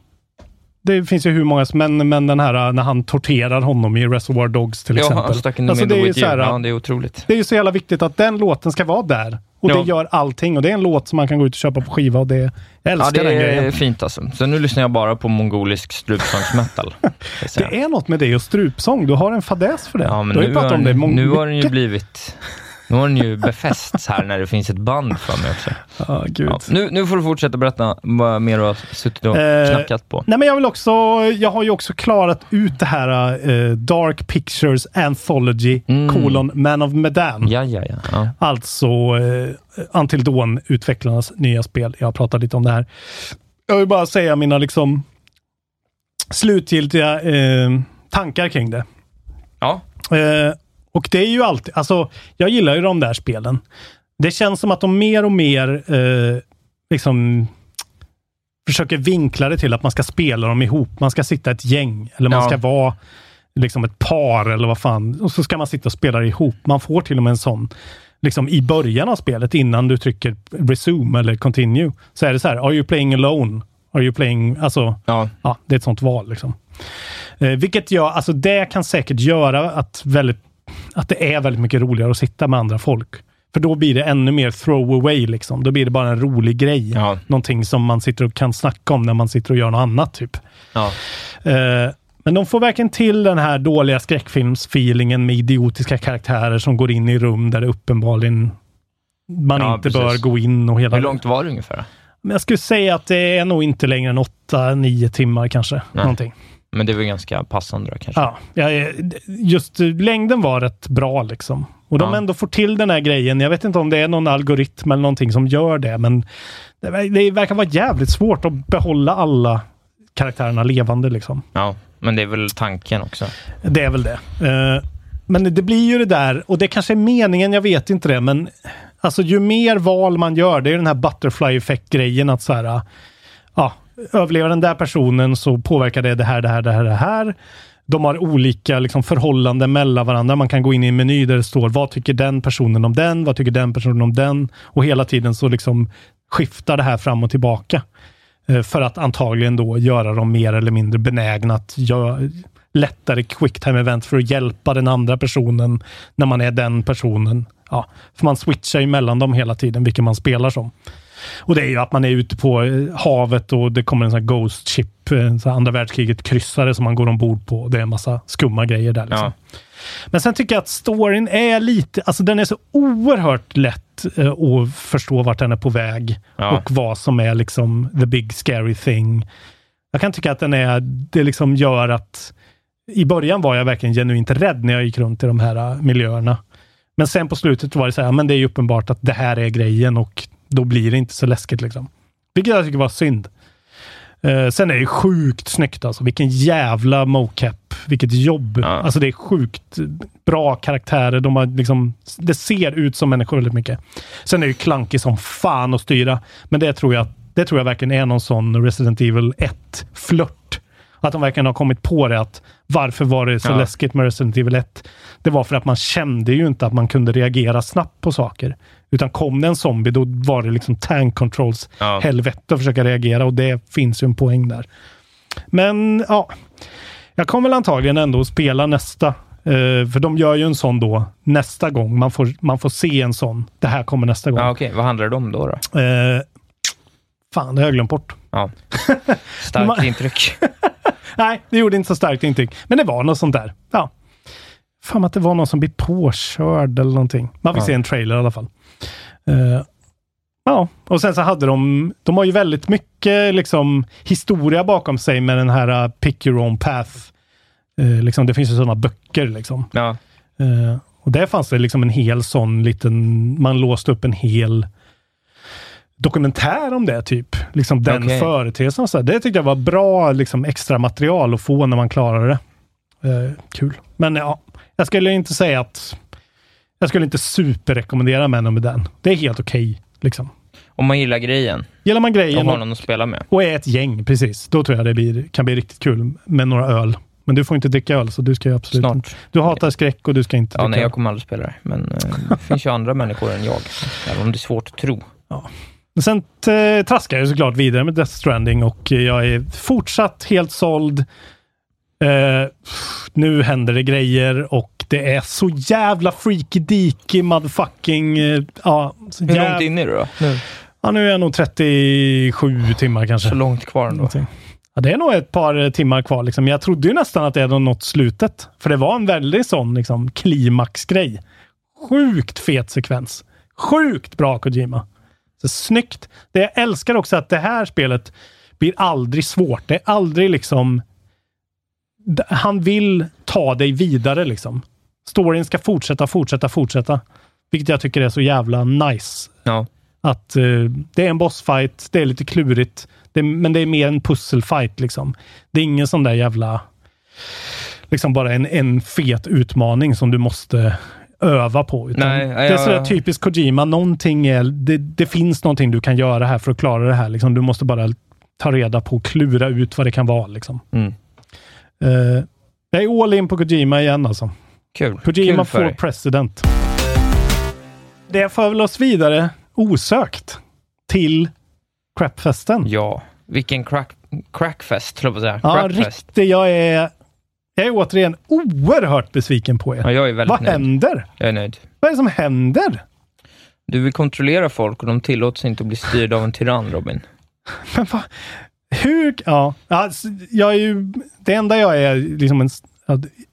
Speaker 4: Det finns ju hur många som, men, men den här när han torterar honom i Reservoir Dogs till
Speaker 3: ja,
Speaker 4: exempel.
Speaker 3: han stack in
Speaker 4: Alltså, det är ju så här,
Speaker 3: Ja, det är otroligt.
Speaker 4: det är ju så jävla viktigt att den låten ska vara där. Och
Speaker 3: Ja.
Speaker 4: det gör allting. Och det är en låt som man kan gå ut och köpa på skiva och det, jag
Speaker 3: Ja,
Speaker 4: älskar
Speaker 3: det
Speaker 4: den
Speaker 3: är
Speaker 4: grejen.
Speaker 3: fint alltså. Så nu lyssnar jag bara på mongolisk strupsångsmetal.
Speaker 4: Det är något med det och strupsång. Du har en fadäs för det.
Speaker 3: Ja, men
Speaker 4: du har ju
Speaker 3: nu
Speaker 4: pratat
Speaker 3: har,
Speaker 4: om det många
Speaker 3: nu har den ju blivit... Nu har den ju befästs här när det finns ett band för mig också.
Speaker 4: Ja, gud.
Speaker 3: Ja, nu, nu får du fortsätta berätta vad mer du har suttit och
Speaker 4: Eh,
Speaker 3: knackat på.
Speaker 4: Nej, men jag vill också, jag har ju också klarat ut det här eh, Dark Pictures Anthology,
Speaker 3: Mm.
Speaker 4: kolon Man of Medan.
Speaker 3: Ja, ja, ja. ja.
Speaker 4: Alltså eh, Until Dawn, utvecklarnas nya spel. Jag har pratat lite om det här. Jag vill bara säga mina liksom slutgiltiga eh, tankar kring det.
Speaker 3: ja.
Speaker 4: Eh, och det är ju alltid, alltså jag gillar ju de där spelen. Det känns som att de mer och mer eh, liksom försöker vinkla det till att man ska spela dem ihop. Man ska sitta ett gäng eller man
Speaker 3: Ja.
Speaker 4: ska vara liksom ett par eller vad fan. Och så ska man sitta och spela ihop. Man får till och med en sån liksom i början av spelet innan du trycker resume eller continue. Så är det så här, are you playing alone? Are you playing, alltså,
Speaker 3: Ja.
Speaker 4: ja, det är ett sånt val liksom. Eh, vilket gör, alltså det kan säkert göra att, väldigt, att det är väldigt mycket roligare att sitta med andra folk. För då blir det ännu mer throwaway liksom. Då blir det bara en rolig grej.
Speaker 3: Ja.
Speaker 4: Någonting som man sitter och kan snacka om när man sitter och gör något annat typ.
Speaker 3: Ja.
Speaker 4: Eh, men de får verkligen till den här dåliga skräckfilmsfeelingen med idiotiska karaktärer som går in i rum där det uppenbarligen man
Speaker 3: Ja,
Speaker 4: inte
Speaker 3: precis.
Speaker 4: bör gå in och hela
Speaker 3: Hur långt var det ungefär?
Speaker 4: Men jag skulle säga att det är nog inte längre än 8-9 timmar kanske.
Speaker 3: Nej.
Speaker 4: Någonting.
Speaker 3: Men det var ganska passande då kanske.
Speaker 4: Ja, just längden var rätt bra liksom. Och de
Speaker 3: Ja.
Speaker 4: ändå får till den här grejen. Jag vet inte om det är någon algoritm eller någonting som gör det, men det, ver- det verkar vara jävligt svårt att behålla alla karaktärerna levande liksom.
Speaker 3: Ja, men det är väl tanken också.
Speaker 4: Det är väl det. Eh, men det blir ju det där, och det kanske är meningen, jag vet inte det, men alltså ju mer val man gör, det är den här butterfly effect-grejen att så här, överlever den där personen så påverkar det det här, det här, det här, det här. De har olika liksom, förhållanden mellan varandra. Man kan gå in i en meny där det står vad tycker den personen om den? Vad tycker den personen om den? Och hela tiden så liksom skiftar det här fram och tillbaka. Eh, för att antagligen då göra dem mer eller mindre benägna att göra lättare quicktime event för att hjälpa den andra personen när man är den personen. Ja, för man switchar ju mellan dem hela tiden, vilken man spelar som. Och det är ju att man är ute på eh, havet och det kommer en sån här Ghost Ship, eh, här andra världskriget-kryssare som man går ombord på. Det är en massa skumma grejer där. Liksom.
Speaker 3: Ja.
Speaker 4: Men sen tycker jag att storyn är lite, alltså den är så oerhört lätt eh, att förstå vart den är på väg
Speaker 3: Ja.
Speaker 4: och vad som är liksom the big scary thing. Jag kan tycka att den är, det liksom gör att i början var jag verkligen genuint rädd när jag gick runt i de här miljöerna. Men sen på slutet var det så här, men det är ju uppenbart att det här är grejen och då blir det inte så läskigt liksom. Vilket jag tycker var synd. Eh, sen är det sjukt snyggt alltså. Vilken jävla mocap. Vilket jobb.
Speaker 3: Ja.
Speaker 4: Alltså det är sjukt bra karaktärer. De har liksom, det ser ut som människor väldigt mycket. Sen är det klankig som fan att styra. Men det tror jag, det tror jag verkligen är någon sån Resident Evil 1-flört. Att de verkligen har kommit på det att varför var det så
Speaker 3: Ja.
Speaker 4: läskigt med Resident Evil 1? Det var för att man kände ju inte att man kunde reagera snabbt på saker. Utan kom det en zombie, då var det liksom tank controls
Speaker 3: Ja.
Speaker 4: helvete att försöka reagera och det finns ju en poäng där. Men ja, jag kommer väl antagligen ändå att spela nästa. eh, för de gör ju en sån då nästa gång. Man får, man får se en sån. Det här kommer nästa gång.
Speaker 3: Ja, okej. Vad handlar det om då? då?
Speaker 4: Eh, fan, det har jag glömt bort.
Speaker 3: Ja. Starkt
Speaker 4: Man-
Speaker 3: intryck.
Speaker 4: Nej, det gjorde inte så starkt intryck. Men det var något sånt där. Ja. Fan att det var någon som blir påkörd eller någonting. Man fick
Speaker 3: Ja.
Speaker 4: se en trailer i alla fall. Eh, ja, och sen så hade de, de har ju väldigt mycket liksom historia bakom sig med den här uh, pick your own path. Eh, liksom, det finns ju sådana böcker liksom.
Speaker 3: Ja.
Speaker 4: Eh, och där fanns det liksom en hel sån liten, man låste upp en hel dokumentär om det, typ. Liksom den
Speaker 3: Okej.
Speaker 4: företeelsen. Så det tyckte jag var bra liksom, extra material att få när man klarar det. Eh, kul. Men ja, jag skulle inte säga att jag skulle inte superrekommendera Man of Medan. Det är helt okej. liksom.
Speaker 3: Om man gillar grejen
Speaker 4: Gillar man grejen
Speaker 3: har
Speaker 4: och,
Speaker 3: någon att spela med.
Speaker 4: och är ett gäng, precis, då tror jag det blir, kan bli riktigt kul med några öl. Men du får inte dricka öl, så du ska ju absolut inte.
Speaker 3: Snart.
Speaker 4: Du hatar skräck och du ska inte
Speaker 3: Ja,
Speaker 4: dricka
Speaker 3: nej,
Speaker 4: öl.
Speaker 3: jag kommer aldrig spela det. Men eh, det finns ju andra människor än jag. Även om det är svårt att tro.
Speaker 4: Men Sen eh, traskar jag såklart vidare med Death Stranding och jag är fortsatt helt såld. Eh, nu händer det grejer och det är så jävla freaky deaky motherfucking... Eh, ja, så
Speaker 3: Hur
Speaker 4: jäv-
Speaker 3: långt in är du då? Nu.
Speaker 4: Ja, nu är jag nog 37 timmar kanske.
Speaker 3: Så långt kvar ändå.
Speaker 4: Någonting. Ja, det är nog ett par eh, timmar kvar. Liksom. Jag trodde ju nästan att det hade nått slutet. För det var en väldigt sån liksom, klimaxgrej. Sjukt fet sekvens. Sjukt bra Kojima. Så snyggt. Det jag älskar också att det här spelet blir aldrig svårt. Det är aldrig liksom... Han vill ta dig vidare liksom. Storyn ska fortsätta, fortsätta, fortsätta. Vilket jag tycker är så jävla nice.
Speaker 3: Ja.
Speaker 4: Att eh, det är en bossfight, det är lite klurigt, det, men det är mer en pusselfight liksom. Det är ingen sån där jävla... Liksom bara en, en fet utmaning som du måste öva på.
Speaker 3: Nej,
Speaker 4: det är sådär typiskt Kojima. Någonting är, det, det finns någonting du kan göra här för att klara det här. Liksom. Du måste bara ta reda på och klura ut vad det kan vara. Liksom.
Speaker 3: Mm.
Speaker 4: Eh, jag är all in på Kojima igen alltså.
Speaker 3: Kul.
Speaker 4: Kojima
Speaker 3: Kul
Speaker 4: for
Speaker 3: dig.
Speaker 4: president. det för väl oss vidare osökt till crapfesten.
Speaker 3: Ja, vilken crack, crackfest, höll jag säga.
Speaker 4: Ja, riktigt. Jag är, jag är återigen oerhört besviken på er.
Speaker 3: Ja, jag är väldigt
Speaker 4: Vad
Speaker 3: nöjd.
Speaker 4: händer?
Speaker 3: Jag är nöjd.
Speaker 4: Vad är det som händer?
Speaker 3: Du vill kontrollera folk och de tillåts inte att bli styrda av en tyrann, Robin.
Speaker 4: Men vad, hur... Ja, alltså, jag är ju... Det enda jag är liksom en,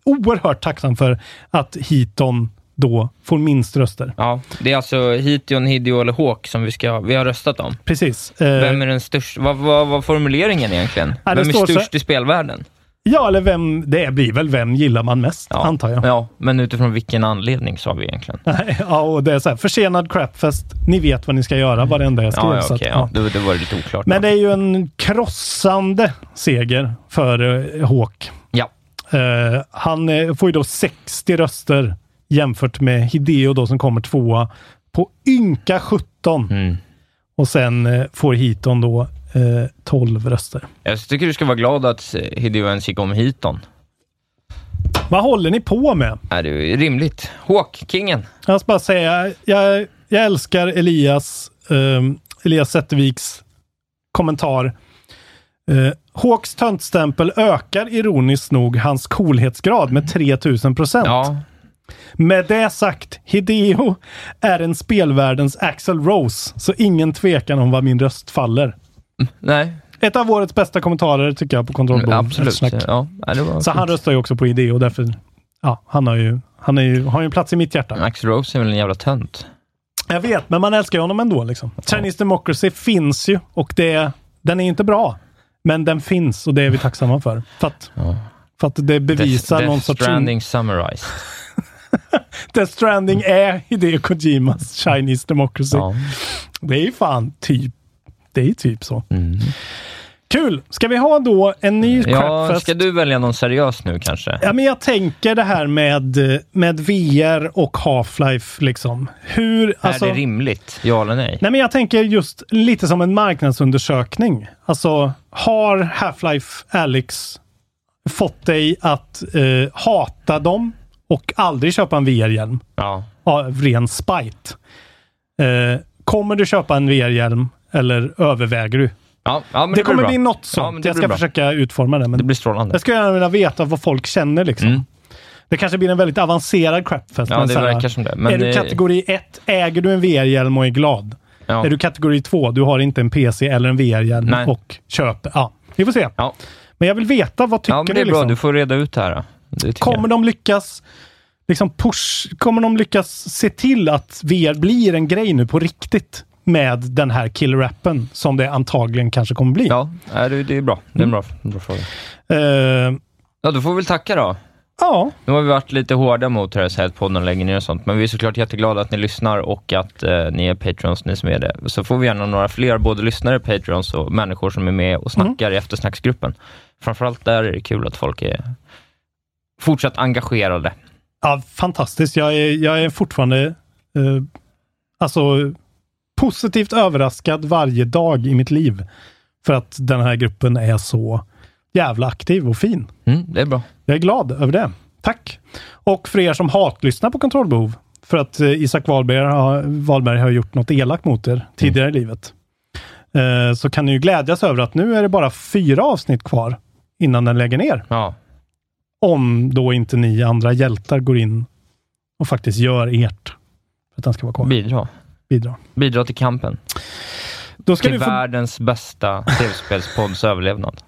Speaker 4: oerhört tacksam för att Hiton då får minst röster.
Speaker 3: Ja, det är alltså Hition, Hideo eller Hawk som vi, ska, vi har röstat om.
Speaker 4: Precis. Eh,
Speaker 3: Vem är den största? Vad var formuleringen egentligen?
Speaker 4: Ja,
Speaker 3: Vem är
Speaker 4: står så-
Speaker 3: störst i spelvärlden?
Speaker 4: Ja, eller vem... Det blir väl vem gillar man mest,
Speaker 3: Ja.
Speaker 4: antar jag.
Speaker 3: Ja, men utifrån vilken anledning sa vi egentligen?
Speaker 4: Nej, ja, och det är så här, försenad crapfest. Ni vet vad ni ska göra, varenda jag skrev.
Speaker 3: Ja, ja okej.
Speaker 4: att,
Speaker 3: ja. Då var det lite oklart.
Speaker 4: Men
Speaker 3: då.
Speaker 4: det är ju en krossande seger för eh, Hawk.
Speaker 3: Ja.
Speaker 4: Eh, han eh, får ju då 60 röster jämfört med Hideo då som kommer tvåa på ynka 17.
Speaker 3: Mm.
Speaker 4: Och sen eh, får Hiton då eh, 12 röster.
Speaker 3: Jag tycker du ska vara glad att eh, Hideo ens gick om Hiton.
Speaker 4: Vad håller ni på med?
Speaker 3: Är det är rimligt. Hawk, kingen.
Speaker 4: Jag ska bara säga, jag, jag älskar Elias, ehm, Elias Zetterviks kommentar. Uh, Hawks töntstämpel ökar ironiskt nog hans coolhetsgrad med 3000 procent.
Speaker 3: Ja,
Speaker 4: Med det sagt, Hideo är en spelvärldens Axel Rose, så ingen tvekan om vad min röst faller.
Speaker 3: nej,
Speaker 4: Ett av årets bästa kommentarer tycker jag på Kontrollbord.
Speaker 3: absolut. Ja, var
Speaker 4: Så han röstar ju också på Hideo, därför ja, han har ju, han är ju, har ju en plats i mitt hjärta.
Speaker 3: Max Rose är väl en jävla tönt.
Speaker 4: Jag vet, men man älskar ju honom ändå. Liksom. Chinese Democracy finns ju och det, den är inte bra. Men den finns och det är vi tacksamma för. För att, för att det bevisar
Speaker 3: Death,
Speaker 4: någon
Speaker 3: Death
Speaker 4: sorts...
Speaker 3: Stranding summarized.
Speaker 4: Death Stranding är Hideo Kojimas Chinese Democracy.
Speaker 3: Ja.
Speaker 4: Det är ju fan typ, det är typ så.
Speaker 3: Mm.
Speaker 4: Kul! Ska vi ha då en ny
Speaker 3: ja,
Speaker 4: crapfest?
Speaker 3: ska du välja någon seriös nu kanske?
Speaker 4: Ja, men jag tänker det här med, med VR och Half-Life. Liksom. Hur, alltså,
Speaker 3: Är det rimligt? Ja eller nej?
Speaker 4: Nej, men jag tänker just lite som en marknadsundersökning. Alltså, har Half-Life Alyx fått dig att eh, hata dem och aldrig köpa en VR-hjälm
Speaker 3: Ja.
Speaker 4: av ren spite? Eh, kommer du köpa en VR-hjälm eller överväger du?
Speaker 3: Ja, ja,
Speaker 4: Det,
Speaker 3: det,
Speaker 4: kommer bli
Speaker 3: bra.
Speaker 4: något sånt.
Speaker 3: det
Speaker 4: jag ska
Speaker 3: bra.
Speaker 4: försöka utforma det. Men
Speaker 3: Det blir strålande.
Speaker 4: jag skulle gärna vilja veta vad folk känner. Liksom.
Speaker 3: Mm.
Speaker 4: Det kanske blir en väldigt avancerad crapfest.
Speaker 3: Ja, det
Speaker 4: här,
Speaker 3: verkar som det. Men
Speaker 4: är du
Speaker 3: eh,
Speaker 4: kategori 1, äger du en VR-hjälm och är glad?
Speaker 3: ja.
Speaker 4: Är du kategori 2, du har inte en PC eller en VR-hjälm och köper. Ja, vi får se.
Speaker 3: Ja.
Speaker 4: Men jag vill veta, vad tycker
Speaker 3: ja, men det
Speaker 4: du?
Speaker 3: är bra.
Speaker 4: Liksom?
Speaker 3: Du får reda ut det här. då. Det
Speaker 4: Kommer
Speaker 3: jag.
Speaker 4: de lyckas liksom push, kommer de lyckas se till att VR blir en grej nu på riktigt med den här killer-appen som det antagligen kanske kommer bli?
Speaker 3: Ja, det, det är bra. Det är en bra, en bra fråga.
Speaker 4: Eh,
Speaker 3: Ja, då får vi väl tacka då.
Speaker 4: ja,
Speaker 3: Nu har vi varit lite hårda mot så här att podden lägger ner och sånt, men vi är såklart jätteglada att ni lyssnar och att eh, ni är Patreons, ni som är det. Så får vi gärna några fler, både lyssnare, Patreons och människor som är med och snackar i eftersnacksgruppen. Framförallt där är det kul att folk är fortsatt engagerade.
Speaker 4: ja, fantastiskt. Jag är, jag är fortfarande eh, alltså, positivt överraskad varje dag i mitt liv. För att den här gruppen är så jävla aktiv och fin.
Speaker 3: Mm, det är bra.
Speaker 4: Jag är glad över det. Tack! Och för er som hatlyssnar på kontrollbehov, för att eh, Isak Wahlberg har, Wahlberg har gjort något elakt mot er tidigare i livet, eh, så kan ni ju glädjas över att nu är det bara fyra avsnitt kvar innan den lägger ner.
Speaker 3: Ja,
Speaker 4: Om då inte ni andra hjältar går in och faktiskt gör ert för att den ska vara kvar.
Speaker 3: bidra.
Speaker 4: Bidra.
Speaker 3: Bidra till kampen.
Speaker 4: Då ska,
Speaker 3: till
Speaker 4: få,
Speaker 3: världens bästa tv-spelspodds överlevnad.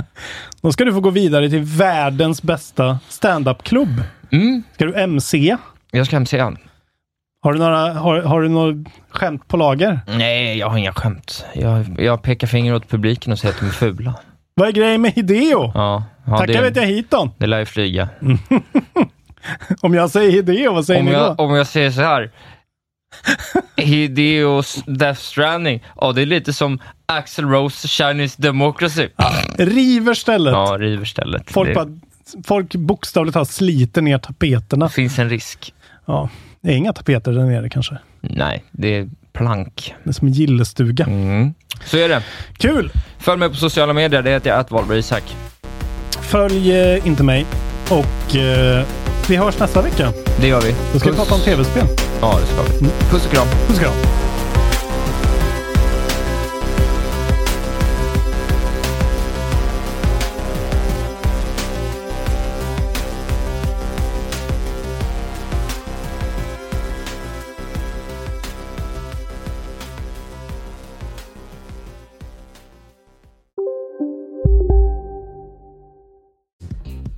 Speaker 4: då ska du få gå vidare till världens bästa stand-up-klubb.
Speaker 3: Mm,
Speaker 4: Ska du MC?
Speaker 3: jag ska han.
Speaker 4: Har du några, har, har du några skämt på lager?
Speaker 3: Nej, jag har inga skämt. Jag, jag pekar finger åt publiken och säger att de är fula.
Speaker 4: Vad är grejen med Hideo?
Speaker 3: Ja, ja
Speaker 4: Tackar
Speaker 3: det,
Speaker 4: vet jag hiton.
Speaker 3: det lär ju flyga.
Speaker 4: Om jag säger Hideo, vad säger
Speaker 3: Om
Speaker 4: ni
Speaker 3: jag,
Speaker 4: då?
Speaker 3: om jag säger så här. Hideos Death Stranding. Ja, det är lite som Axel Rose Chinese Democracy.
Speaker 4: River stället.
Speaker 3: Ja, river stället.
Speaker 4: folk,
Speaker 3: det
Speaker 4: bara, folk bokstavligt talat sliter ner tapeterna.
Speaker 3: finns en risk.
Speaker 4: Ja, det är inga tapeter där nere kanske.
Speaker 3: Nej, det är plank.
Speaker 4: Det är som en gillestuga.
Speaker 3: Mm. Så är det.
Speaker 4: Kul!
Speaker 3: Följ mig på sociala medier. Det heter jag att Valberg Isak.
Speaker 4: Följ eh, inte mig och eh, vi hörs nästa vecka.
Speaker 3: Det gör vi.
Speaker 4: Då ska vi
Speaker 3: Puss.
Speaker 4: prata om tv-spel.
Speaker 3: Ja, det ska vi. Puss och kram.
Speaker 4: Puss och kram.